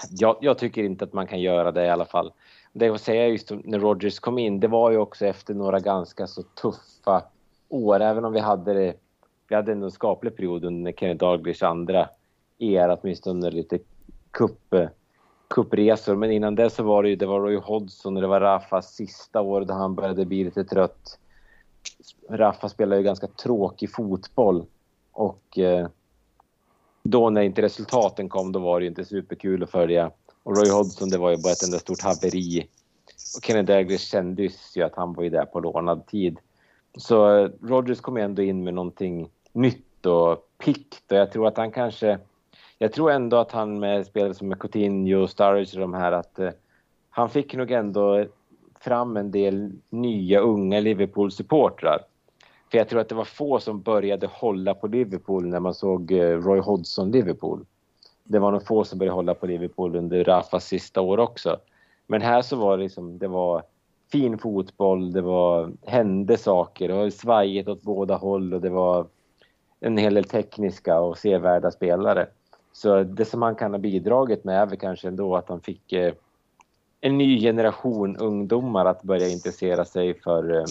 jag, jag tycker inte att man kan göra det i alla fall. Det jag vill säga just när Rogers kom in, det var ju också efter några ganska så tuffa år. Även om vi hade det... Vi hade en skaplig period under Kenny Dalglish andra era, åtminstone lite cup kuppresor. Men innan det så var det ju det var Roy Hodgson och det var Rafas sista år då han började bli lite trött. Rafa spelade ju ganska tråkig fotboll och eh, då när inte resultaten kom då var det ju inte superkul att följa. Och Roy Hodgson det var ju bara ett enda stort haveri. Och Kenny Dalglish kändes ju att han var ju där på lånad tid. Så Rogers Rodgers kom ju ändå in med någonting nytt och pikt och jag tror att han kanske jag tror ändå att han med spelare som Coutinho, Sturridge och de här att eh, han fick nog ändå fram en del nya unga Liverpool-supportrar. För jag tror att det var få som började hålla på Liverpool när man såg eh, Roy Hodgson-Liverpool. Det var nog få som började hålla på Liverpool under Rafas sista år också. Men här så var det liksom, det var fin fotboll, det var, hände saker, det var svajigt åt båda håll och det var en hel del tekniska och sevärda spelare. Så det som han kan ha bidragit med är väl kanske ändå att han fick eh, en ny generation ungdomar att börja intressera sig för, eh,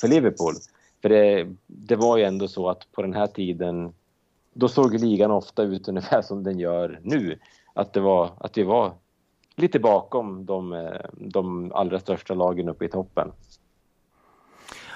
för Liverpool. För det, det var ju ändå så att på den här tiden, då såg ligan ofta ut ungefär som den gör nu. Att, det var, att vi var lite bakom de, eh, de allra största lagen uppe i toppen.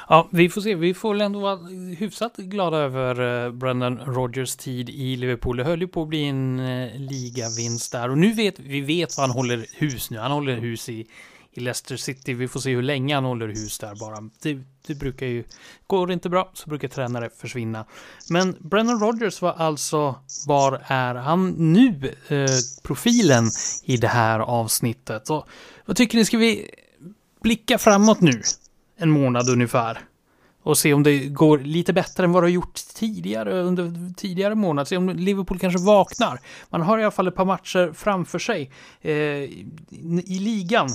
Ja, vi får se. Vi får väl ändå vara hyfsat glada över eh, Brendan Rodgers tid i Liverpool. Det höll ju på att bli en eh, ligavinst där och nu vet vi vet vad han håller hus nu. Han håller hus i, i Leicester City. Vi får se hur länge han håller hus där bara. Det, det brukar ju, går det inte bra så brukar tränare försvinna. Men Brendan Rodgers var alltså, var är han nu? Eh, profilen i det här avsnittet. Så, vad tycker ni? Ska vi blicka framåt nu? En månad ungefär. Och se om det går lite bättre än vad det har gjort tidigare under tidigare månader. Se om Liverpool kanske vaknar. Man har i alla fall ett par matcher framför sig eh, i, i ligan.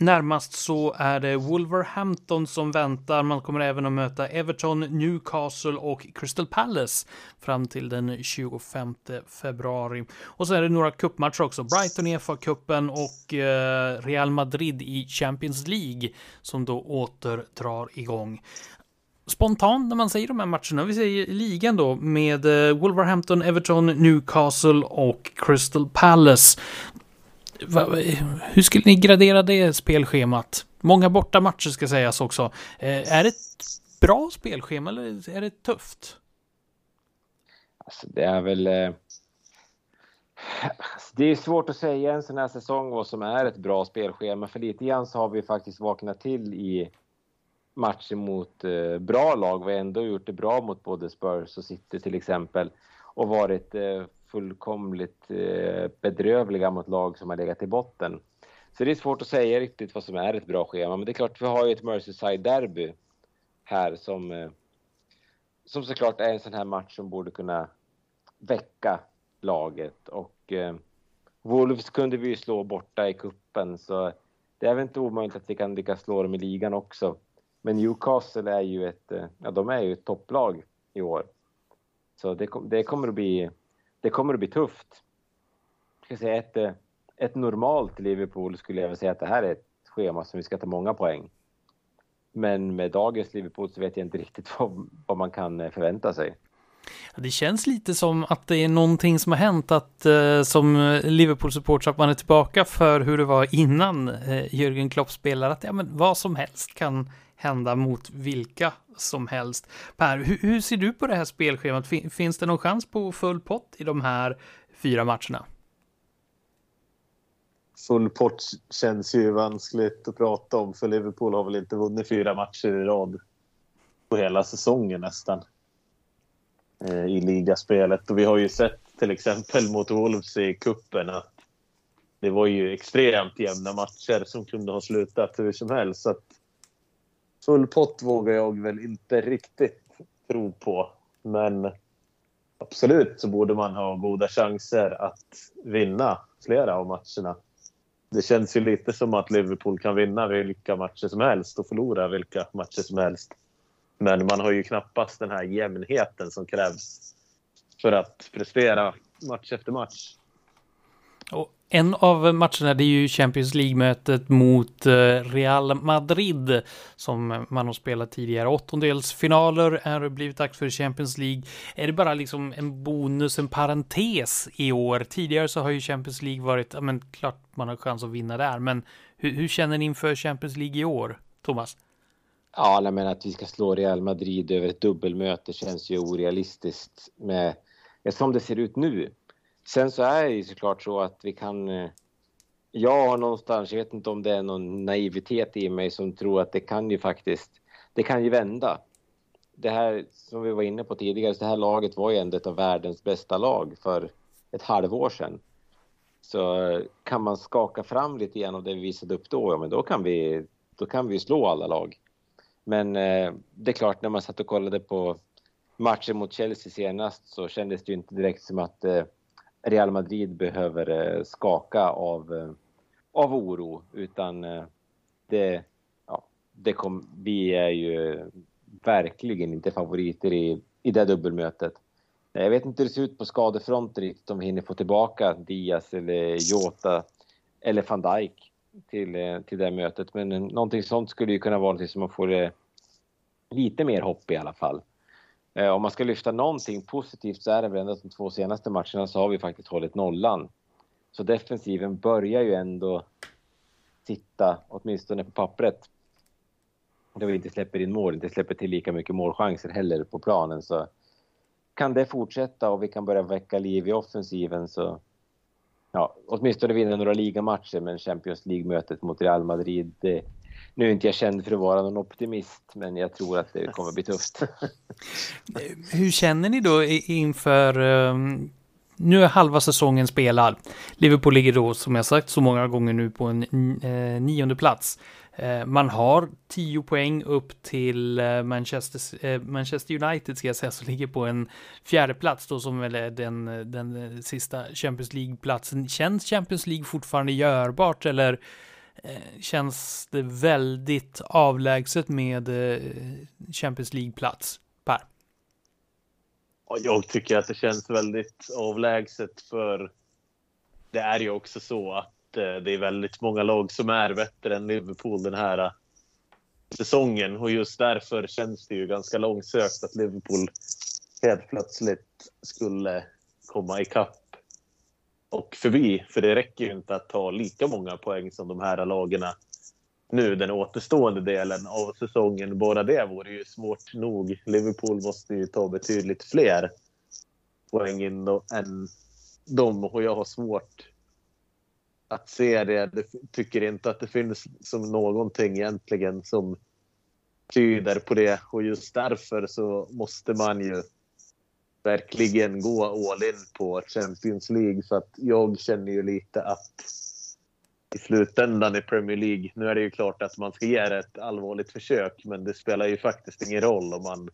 Närmast så är det Wolverhampton som väntar. Man kommer även att möta Everton, Newcastle och Crystal Palace fram till den 25 februari. Och så är det några cupmatcher också. Brighton i FA-cupen och eh, Real Madrid i Champions League som då åter drar igång spontant när man säger de här matcherna, vi säger ligan då med eh, Wolverhampton, Everton, Newcastle och Crystal Palace. Va, hur skulle ni gradera det spelschemat? Många borta matcher ska sägas också. Eh, är det ett bra spelschema eller är det tufft? Alltså, det är väl... Eh... Alltså, det är svårt att säga en sån här säsong vad som är ett bra spelschema. För lite grann så har vi faktiskt vaknat till i matcher mot eh, bra lag. Vi har ändå gjort det bra mot både Spurs och City till exempel. Och varit eh, fullkomligt eh, bedrövliga mot lag som har legat i botten. Så det är svårt att säga riktigt vad som är ett bra schema. Men det är klart, vi har ju ett Merseyside-derby här som, eh, som såklart är en sån här match som borde kunna väcka laget. Och eh, Wolves kunde vi ju slå borta i kuppen så det är väl inte omöjligt att vi kan lyckas slå dem i ligan också. Men Newcastle är ju ett, eh, ja, de är ju ett topplag i år. Så det, det, kommer att bli, det kommer att bli tufft. Jag ska säga ett, eh, ett normalt Liverpool skulle jag väl säga att det här är ett schema som vi ska ta många poäng. Men med dagens Liverpool så vet jag inte riktigt vad, vad man kan eh, förvänta sig. Det känns lite som att det är någonting som har hänt att eh, som Liverpool-supporter att man är tillbaka för hur det var innan eh, Jürgen Klopp spelar. Att ja, men vad som helst kan hända mot vilka som helst. Per, hur, hur ser du på det här spelschemat? Finns det någon chans på full pott i de här fyra matcherna? Full pott känns ju vanskligt att prata om för Liverpool har väl inte vunnit fyra matcher i rad på hela säsongen nästan Eh, i ligaspelet. Och vi har ju sett till exempel mot Wolves i kuppen att det var ju extremt jämna matcher som kunde ha slutat hur som helst. Så att full pott vågar jag väl inte riktigt tro på. Men absolut så borde man ha goda chanser att vinna flera av matcherna. Det känns ju lite som att Liverpool kan vinna vilka matcher som helst och förlora vilka matcher som helst. Men man har ju knappast den här jämnheten som krävs för att prestera match efter match. Och en av matcherna det är ju Champions League-mötet mot eh, Real Madrid som man har spelat tidigare. Åttondelsfinaler är blivit dags för Champions League. Är det bara liksom en bonus, en parentes i år? Tidigare så har ju Champions League varit, ja men klart man har chans att vinna där, men hur, hur känner ni inför Champions League i år, Thomas? Ja, jag menar att vi ska slå Real Madrid över ett dubbelmöte känns ju orealistiskt med som det ser ut nu. Sen så är det ju såklart så att vi kan... Eh, jag har någonstans, jag vet inte om det är någon naivitet i mig som tror att det kan ju faktiskt, det kan ju vända. Det här som vi var inne på tidigare, så det här laget var ju ändå ett av världens bästa lag för ett halvår sedan. Så eh, kan man skaka fram lite grann av det vi visade upp då, ja men då kan vi, då kan vi slå alla lag. Men eh, det är klart, när man satt och kollade på matchen mot Chelsea senast så kändes det ju inte direkt som att eh, Real Madrid behöver eh, skaka av, eh, av oro utan eh, det, ja, det kom, vi är ju verkligen inte favoriter i, i det dubbelmötet. Jag vet inte hur det ser ut på skadefronten riktigt om vi hinner få tillbaka Diaz eller Jota eller van Dijk till, eh, till det mötet. Men eh, någonting sånt skulle ju kunna vara någonting som man får eh, lite mer hopp i alla fall. Eh, om man ska lyfta någonting positivt så är det väl ändå att de två senaste matcherna så har vi faktiskt hållit nollan. Så defensiven börjar ju ändå sitta, åtminstone på pappret. Då vi inte släpper in mål, inte släpper till lika mycket målchanser heller på planen. Så kan det fortsätta och vi kan börja väcka liv i offensiven så ja, åtminstone vinna några ligamatcher men Champions League-mötet mot Real Madrid det, nu är inte jag känd för att vara någon optimist, men jag tror att det kommer bli tufft. Hur känner ni då inför um, nu är halva säsongen spelad. Liverpool ligger då, som jag sagt så många gånger nu, på en eh, nionde plats. Eh, man har tio poäng upp till eh, Manchester, eh, Manchester United, ska jag säga, som ligger på en fjärde plats då, som väl är den, den sista Champions League-platsen. Känns Champions League fortfarande görbart, eller känns det väldigt avlägset med Champions League-plats, Per? Jag tycker att det känns väldigt avlägset för det är ju också så att Eh, det är väldigt många lag som är bättre än Liverpool den här eh, säsongen och just därför känns det ju ganska långsökt att Liverpool helt plötsligt skulle komma ikapp och förbi. För det räcker ju inte att ta lika många poäng som de här lagen nu den återstående delen av säsongen. Bara det vore ju svårt nog. Liverpool måste ju ta betydligt fler poäng än dem och jag har svårt att se det. Jag tycker inte att det finns som någonting egentligen som tyder på det och just därför så måste man ju verkligen gå all in på Champions League. Så att jag känner ju lite att i slutändan i Premier League, nu är det ju klart att man ska ge det ett allvarligt försök, men det spelar ju faktiskt ingen roll om man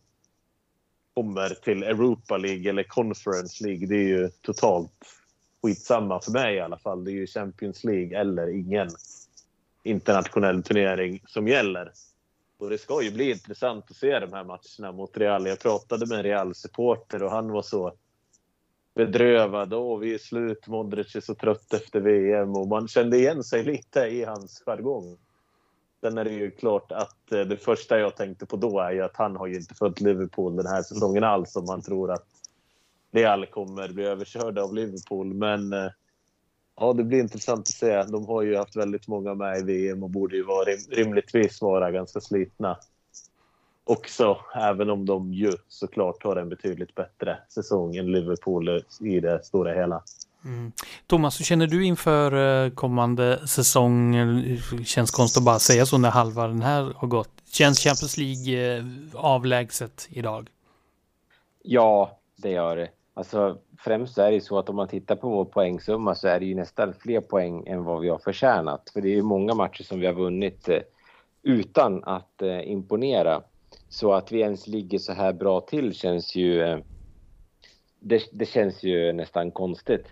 kommer till Europa League eller Conference League. Det är ju totalt skitsamma för mig i alla fall. Det är ju Champions League eller ingen internationell turnering som gäller. Och det ska ju bli intressant att se de här matcherna mot Real. Jag pratade med en Real-supporter och han var så bedrövad. Åh, vi är slut. Modric är så trött efter VM. Och man kände igen sig lite i hans jargong. Sen är det ju klart att eh, det första jag tänkte på då är ju att han har ju inte följt Liverpool den här säsongen alls om man tror att Real kommer bli överkörda av Liverpool. Men eh, Ja, det blir intressant att se. De har ju haft väldigt många med i VM och borde ju vara, rimligtvis vara ganska slitna också, även om de ju såklart har en betydligt bättre säsong än Liverpool i det stora hela. Mm. Thomas, hur känner du inför eh, kommande säsong? Känns konstigt att bara säga så när halva den här har gått. Känns Champions League eh, avlägset idag? Ja, det gör det. Alltså främst är det ju så att om man tittar på vår poängsumma så är det ju nästan fler poäng än vad vi har förtjänat. För det är ju många matcher som vi har vunnit eh, utan att eh, imponera. Så att vi ens ligger så här bra till känns ju... Eh, det, det, känns ju nästan konstigt.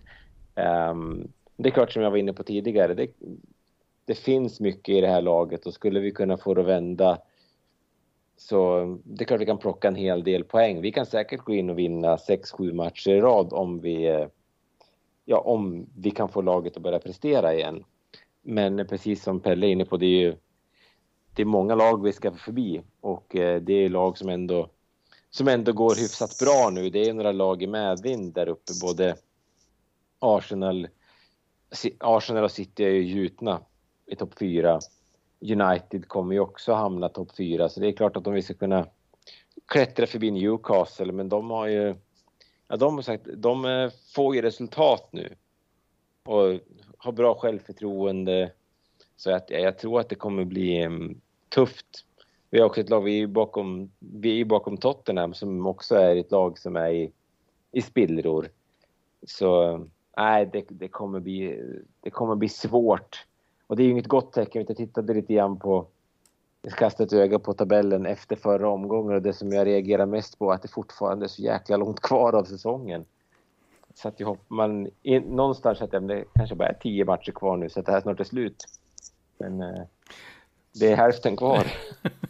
Ehm, det är klart som jag var inne på tidigare, det, det finns mycket i det här laget och skulle vi kunna få det att vända så det är klart vi kan plocka en hel del poäng. Vi kan säkert gå in och vinna 6-7 matcher i rad om vi, ja, om vi kan få laget att börja prestera igen. Men precis som Pelle är inne på, det är ju det är många lag vi ska förbi och eh, det är lag som ändå, som ändå går hyfsat bra nu. Det är några lag i medvind där uppe, både Arsenal, Arsenal och City är ju gjutna i topp fyra. United kommer ju också hamna topp fyra, så det är klart att om vi ska kunna klättra förbi Newcastle, men de har ju... Ja, de har sagt, de eh, får ju resultat nu och har bra självförtroende. Så att, ja, jag tror att det kommer bli um, tufft. Vi har också ett lag, vi är bakom, vi är bakom Tottenham som också är ett lag som är i, i spillror. Så eh, nej, det, det, kommer bli, det kommer bli svårt. Och det är ju inget gott tecken. Jag tittade lite grann på, jag kastade ett öga på tabellen efter förra omgången och det som jag reagerar mest på är att det fortfarande är så jäkla långt kvar av säsongen. Så att jag hoppas man in, någonstans att det kanske bara är tio matcher kvar nu så att det här snart är slut. Men eh, det är hälften kvar.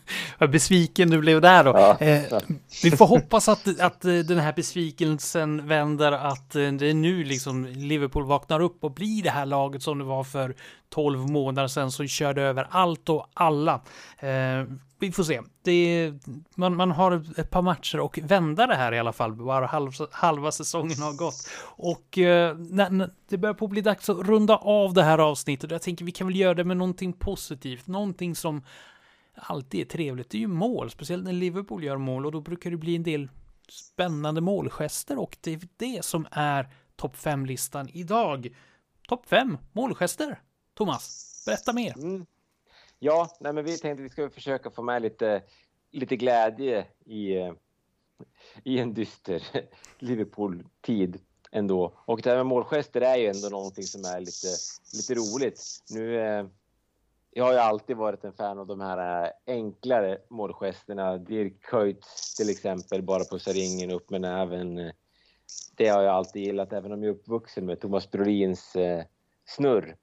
Vad besviken du blev där då. Ja, eh, vi får hoppas att, att eh, den här besvikelsen vänder, att eh, det är nu liksom Liverpool vaknar upp och blir det här laget som det var för 12 månader sedan som körde över allt och alla. Eh, vi får se. Det, man, man har ett par matcher och vända det här i alla fall. Bara halv, halva säsongen har gått. Och eh, när, när det börjar på bli dags att runda av det här avsnittet. Jag tänker vi kan väl göra det med någonting positivt. Någonting som alltid är trevligt. Det är ju mål, speciellt när Liverpool gör mål och då brukar det bli en del spännande målgester och det är det som är topp 5-listan idag. Topp 5 målgester. Thomas, berätta mer. Mm. Ja, nej, men vi tänkte att vi ska försöka få med lite, lite glädje i, eh, i en dyster Liverpool-tid ändå. Och det här med målgester är ju ändå någonting som är lite, lite roligt. Nu, eh, jag har ju alltid varit en fan av de här eh, enklare målgesterna. Dirk Kuyt till exempel, bara pussa ringen upp med näven. Det har jag alltid gillat, även om jag är uppvuxen med Thomas Brolins eh, snurr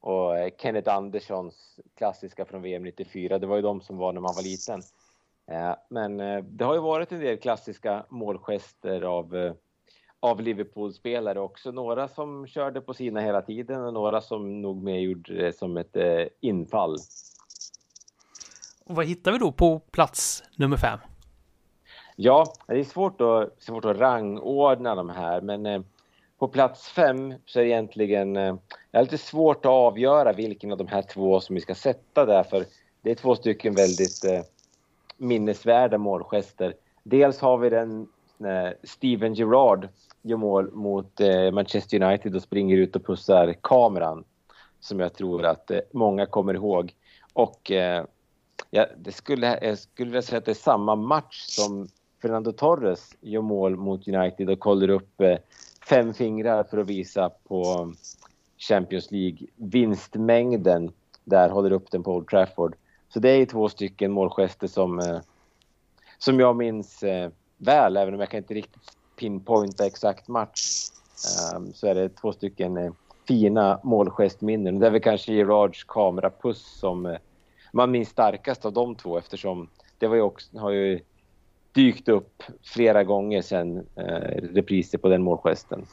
och eh, Kenneth Anderssons klassiska från VM 94. Det var ju de som var när man var liten. Men det har ju varit en del klassiska målgester av, av Liverpool-spelare också. Några som körde på sina hela tiden och några som nog mer gjorde det som ett infall. Och vad hittar vi då på plats nummer fem? Ja, det är svårt att, svårt att rangordna de här, men på plats fem så är det egentligen... Eh, det är lite svårt att avgöra vilken av de här två som vi ska sätta där för det är två stycken väldigt eh, minnesvärda målgester. Dels har vi den när Steven Gerrard gör mål mot eh, Manchester United och springer ut och pussar kameran som jag tror att eh, många kommer ihåg. Och eh, ja, det skulle, jag skulle vilja säga att det är samma match som Fernando Torres gör mål mot United och kollar upp eh, fem fingrar för att visa på Champions League vinstmängden där håller upp den på Old Trafford. Så det är två stycken målgester som, eh, som jag minns eh, väl, även om jag kan inte riktigt pinpointa exakt match. Um, så är det två stycken eh, fina målgestminnen. Det är väl kanske Gerards kamerapuss som man minns starkast av de två eftersom det var ju också, har ju dykt upp flera gånger sen eh, repriser på den målgesten.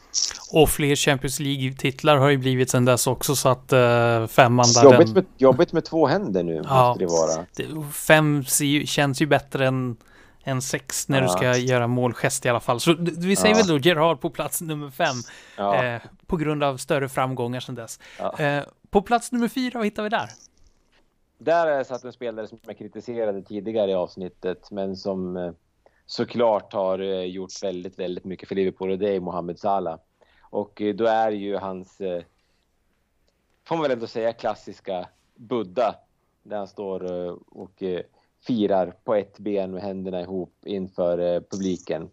Och fler Champions League-titlar har ju blivit sen dess också så att eh, femman där jobbigt, den... med, jobbigt med två händer nu ja, måste det vara. Fem känns ju bättre än, än sex när ja. du ska göra målgest i alla fall. Så vi säger ja. väl då Gerard på plats nummer fem ja. eh, på grund av större framgångar sen dess. Eh, på plats nummer fyra, vad hittar vi där? Där är satt en spelare som jag kritiserade tidigare i avsnittet men som eh, såklart har eh, gjort väldigt, väldigt mycket för Liverpool och det är Mohamed Salah. Och eh, då är ju hans, får man väl ändå säga, klassiska Buddha där han står och firar på ett ben med händerna ihop inför publiken.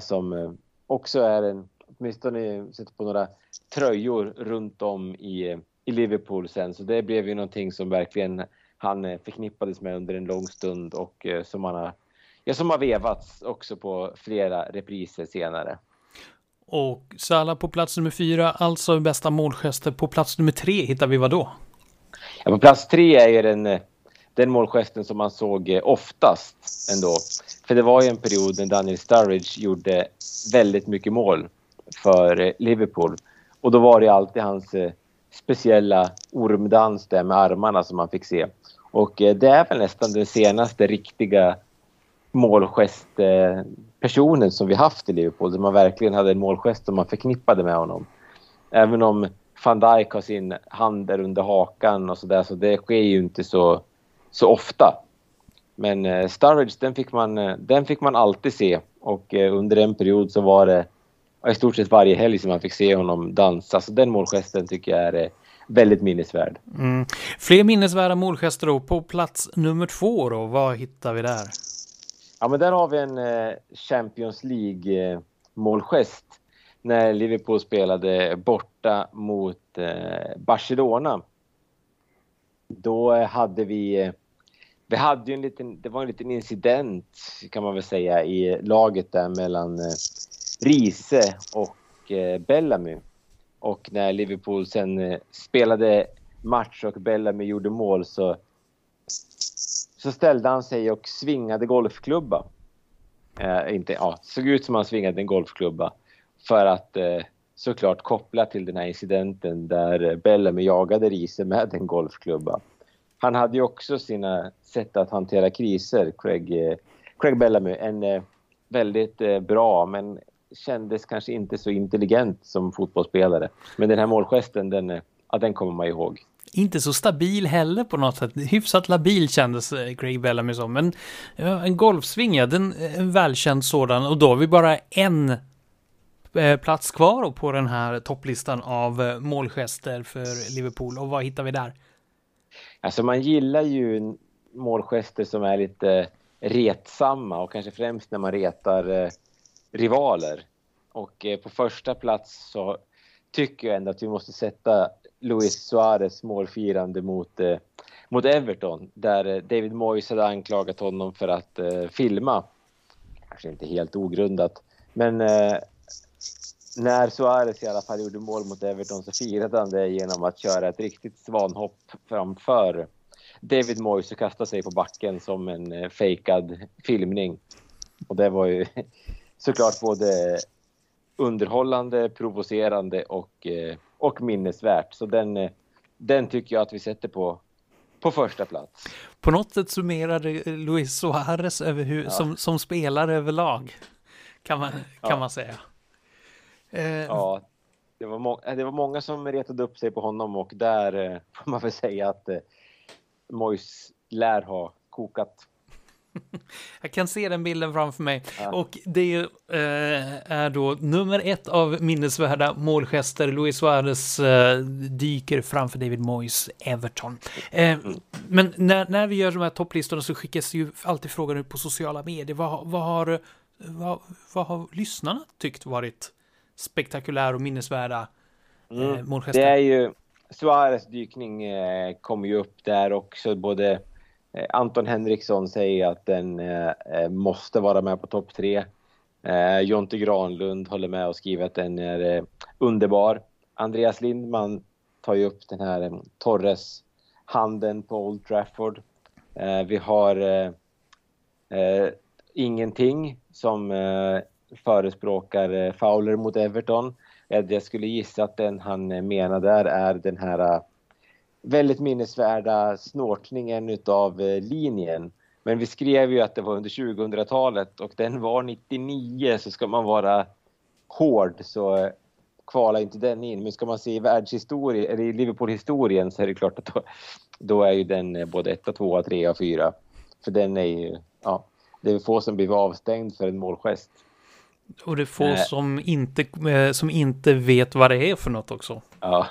Som också är en, åtminstone sätter på några tröjor runt om i, i Liverpool sen. Så det blev ju någonting som verkligen han eh, förknippades med under en lång stund och eh, som, han har, ja, som har vevats också på flera repriser senare. Och Salah på plats nummer fyra, alltså bästa målgester. På plats nummer tre hittar vi vad då? Ja, på plats tre är ju den, den målgesten som man såg eh, oftast ändå. För det var ju en period när Daniel Sturridge gjorde väldigt mycket mål för eh, Liverpool. Och då var det alltid hans eh, speciella ormdans där med armarna som man fick se. Och det är väl nästan den senaste riktiga målgestpersonen som vi haft i Liverpool. Där man verkligen hade en målgest som man förknippade med honom. Även om van Dijk har sin hand där under hakan och sådär så det sker ju inte så, så ofta. Men eh, Sturridge den fick, man, den fick man alltid se och eh, under en period så var det i stort sett varje helg som man fick se honom dansa. Så den målgesten tycker jag är eh, väldigt minnesvärd. Mm. Fler minnesvärda målgester då. På plats nummer två då, vad hittar vi där? Ja, men där har vi en eh, Champions League-målgest när Liverpool spelade borta mot eh, Barcelona. Då hade vi... Vi hade ju en liten, det var en liten incident kan man väl säga i laget där mellan eh, Riese och eh, Bellamy. Och när Liverpool sen eh, spelade match och Bellamy gjorde mål så så ställde han sig och svingade golfklubba. Eh, inte, ja, såg ut som han svingade en golfklubba. För att eh, såklart koppla till den här incidenten där Bellamy jagade Riese med en golfklubba. Han hade ju också sina sätt att hantera kriser, Craig, eh, Craig Bellamy. En eh, väldigt eh, bra men kändes kanske inte så intelligent som fotbollsspelare. Men den här målgesten, den, ja, den kommer man ihåg inte så stabil heller på något sätt. Hyfsat labil kändes Craig Bellamy som. Men en golfsving, ja, den, en välkänd sådan. Och då har vi bara en plats kvar på den här topplistan av målgester för Liverpool. Och vad hittar vi där? Alltså man gillar ju målgester som är lite retsamma och kanske främst när man retar eh, rivaler. Och eh, på första plats så tycker jag ändå att vi måste sätta Luis Suarez målfirande mot, eh, mot Everton där eh, David Moyes hade anklagat honom för att eh, filma. Kanske inte helt ogrundat, men eh, när Suarez i alla fall gjorde mål mot Everton så firade han det genom att köra ett riktigt svanhopp framför David Moyes och kasta sig på backen som en eh, fejkad filmning. Och det var ju såklart både underhållande, provocerande och, eh, och minnesvärt. Så den, eh, den tycker jag att vi sätter på, på första plats. På något sätt summerar Luis Suarez över hur, ja. som, som spelare överlag, kan man, kan ja. man säga. Eh. Ja, det var, må det var många som retade upp sig på honom och där får man väl säga att eh, Mois lär ha kokat Jag kan se den bilden framför mig. Ja. Och det eh, är då nummer ett av minnesvärda målgester. Luis Suarez eh, dyker framför David Moyes Everton. Eh, men när, när vi gör de här topplistorna så skickas ju alltid frågan ut på sociala medier. Vad, vad, har, vad, vad har lyssnarna tyckt varit spektakulär och minnesvärda eh, mm. målgester? Det är ju Suarez dykning eh, kommer ju upp där också, både Eh, Anton Henriksson säger att den eh, eh, måste vara med på topp tre. Jonte Granlund håller med och skriver att den är underbar. Andreas Lindman tar ju upp den här Torres handen på Old Trafford. Vi har Ingenting som förespråkar eh, Fowler mot Everton. Eh, jag skulle gissa att den han eh, menar där är den här väldigt minnesvärda snortningen utav linjen. Men vi skrev ju att det var under 2000-talet och den var 99 så ska man vara hård så kvalar inte den in. Men ska man se i världshistorien, eller i Liverpool-historien så är det klart att då, då är ju den både 1, 2, 3 och 4. För den är ju, ja, det är få som blir avstängd för en målgest. Och det är få som, inte, som inte vet vad det är för något också. Ja,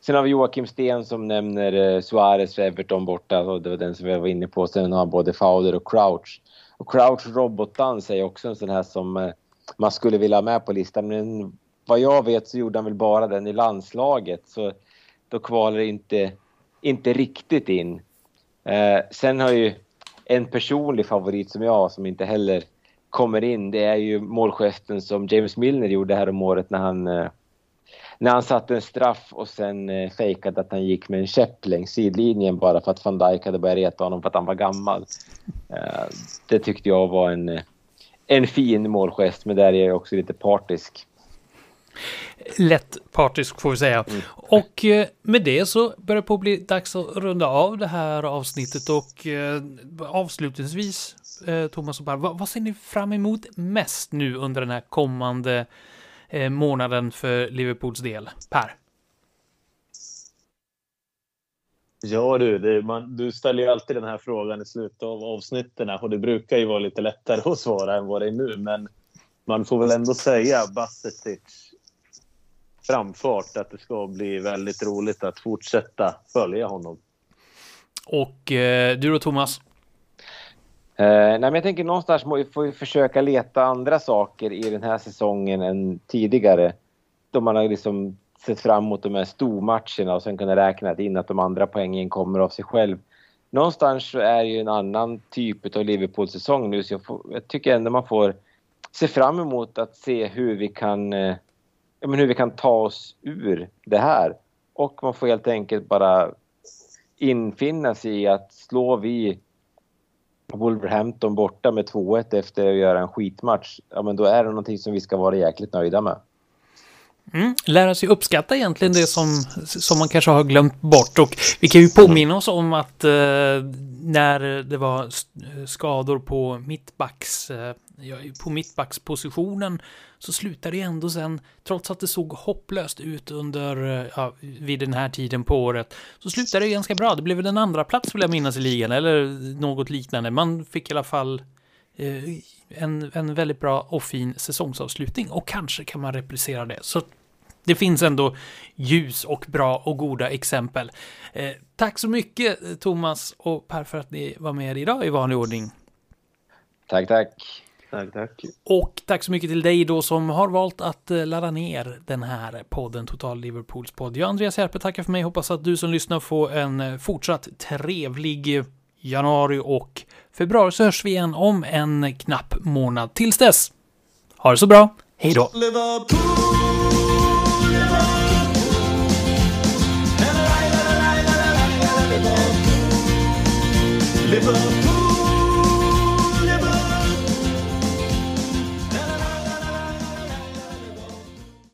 Sen har vi Joakim Sten som nämner eh, Suarez för Everton borta och det var den som vi var inne på. Sen har både Fowler och Crouch. Och Crouch robotdans är också en sån här som eh, man skulle vilja ha med på listan. Men vad jag vet så gjorde han väl bara den i landslaget så då kvalar det inte, inte riktigt in. Eh, sen har ju en personlig favorit som jag som inte heller kommer in, det är ju målgesten som James Milner gjorde här om året när han eh, när han satte en straff och sen eh, fejkade att han gick med en käpp längs sidlinjen bara för att van Dijk hade börjat reta honom för att han var gammal. Eh, det tyckte jag var en, eh, en fin målgest, men där är jag också lite partisk. Lätt partisk får vi säga. Mm. Och eh, med det så börjar det på bli dags att runda av det här avsnittet och eh, avslutningsvis eh, Thomas och Per, vad, vad ser ni fram emot mest nu under den här kommande månaden för Liverpools del? Per? Ja du, det, man, du ställer ju alltid den här frågan i slutet av avsnitten och det brukar ju vara lite lättare att svara än vad det är nu. Men man får väl ändå säga Basetic framfart att det ska bli väldigt roligt att fortsätta följa honom. Och eh, du då Thomas? Eh, nej, men jag tänker någonstans må- får vi försöka leta andra saker i den här säsongen än tidigare. Då man har liksom sett fram emot de här stormatcherna och sen kunna räkna in att de andra poängen kommer av sig själv. Någonstans så är det ju en annan typ av Liverpool-säsong nu så jag, får, jag tycker ändå man får se fram emot att se hur vi kan, eh, ja, men hur vi kan ta oss ur det här. Och man får helt enkelt bara infinna sig i att slår vi Wolverhampton borta med 2-1 efter att göra en skitmatch, ja men då är det någonting som vi ska vara jäkligt nöjda med. Mm, lära sig uppskatta egentligen det som, som man kanske har glömt bort. Och vi kan ju påminna oss om att eh, när det var s- skador på mittbacks, eh, på mittbackspositionen så slutade det ändå sen, trots att det såg hopplöst ut under, eh, ja, vid den här tiden på året, så slutade det ganska bra. Det blev väl en andra plats vill jag minnas i ligan, eller något liknande. Man fick i alla fall eh, en, en väldigt bra och fin säsongsavslutning och kanske kan man replicera det. Så det finns ändå ljus och bra och goda exempel. Eh, tack så mycket Thomas och Per för att ni var med idag i vanlig ordning. Tack, tack. Tack, tack. Och tack så mycket till dig då som har valt att eh, ladda ner den här podden Total Liverpools podd. Jag Andreas Järpe tackar för mig. Hoppas att du som lyssnar får en eh, fortsatt trevlig januari och februari så hörs vi igen om en knapp månad. Tills dess, ha det så bra. Hej då! Liverpool.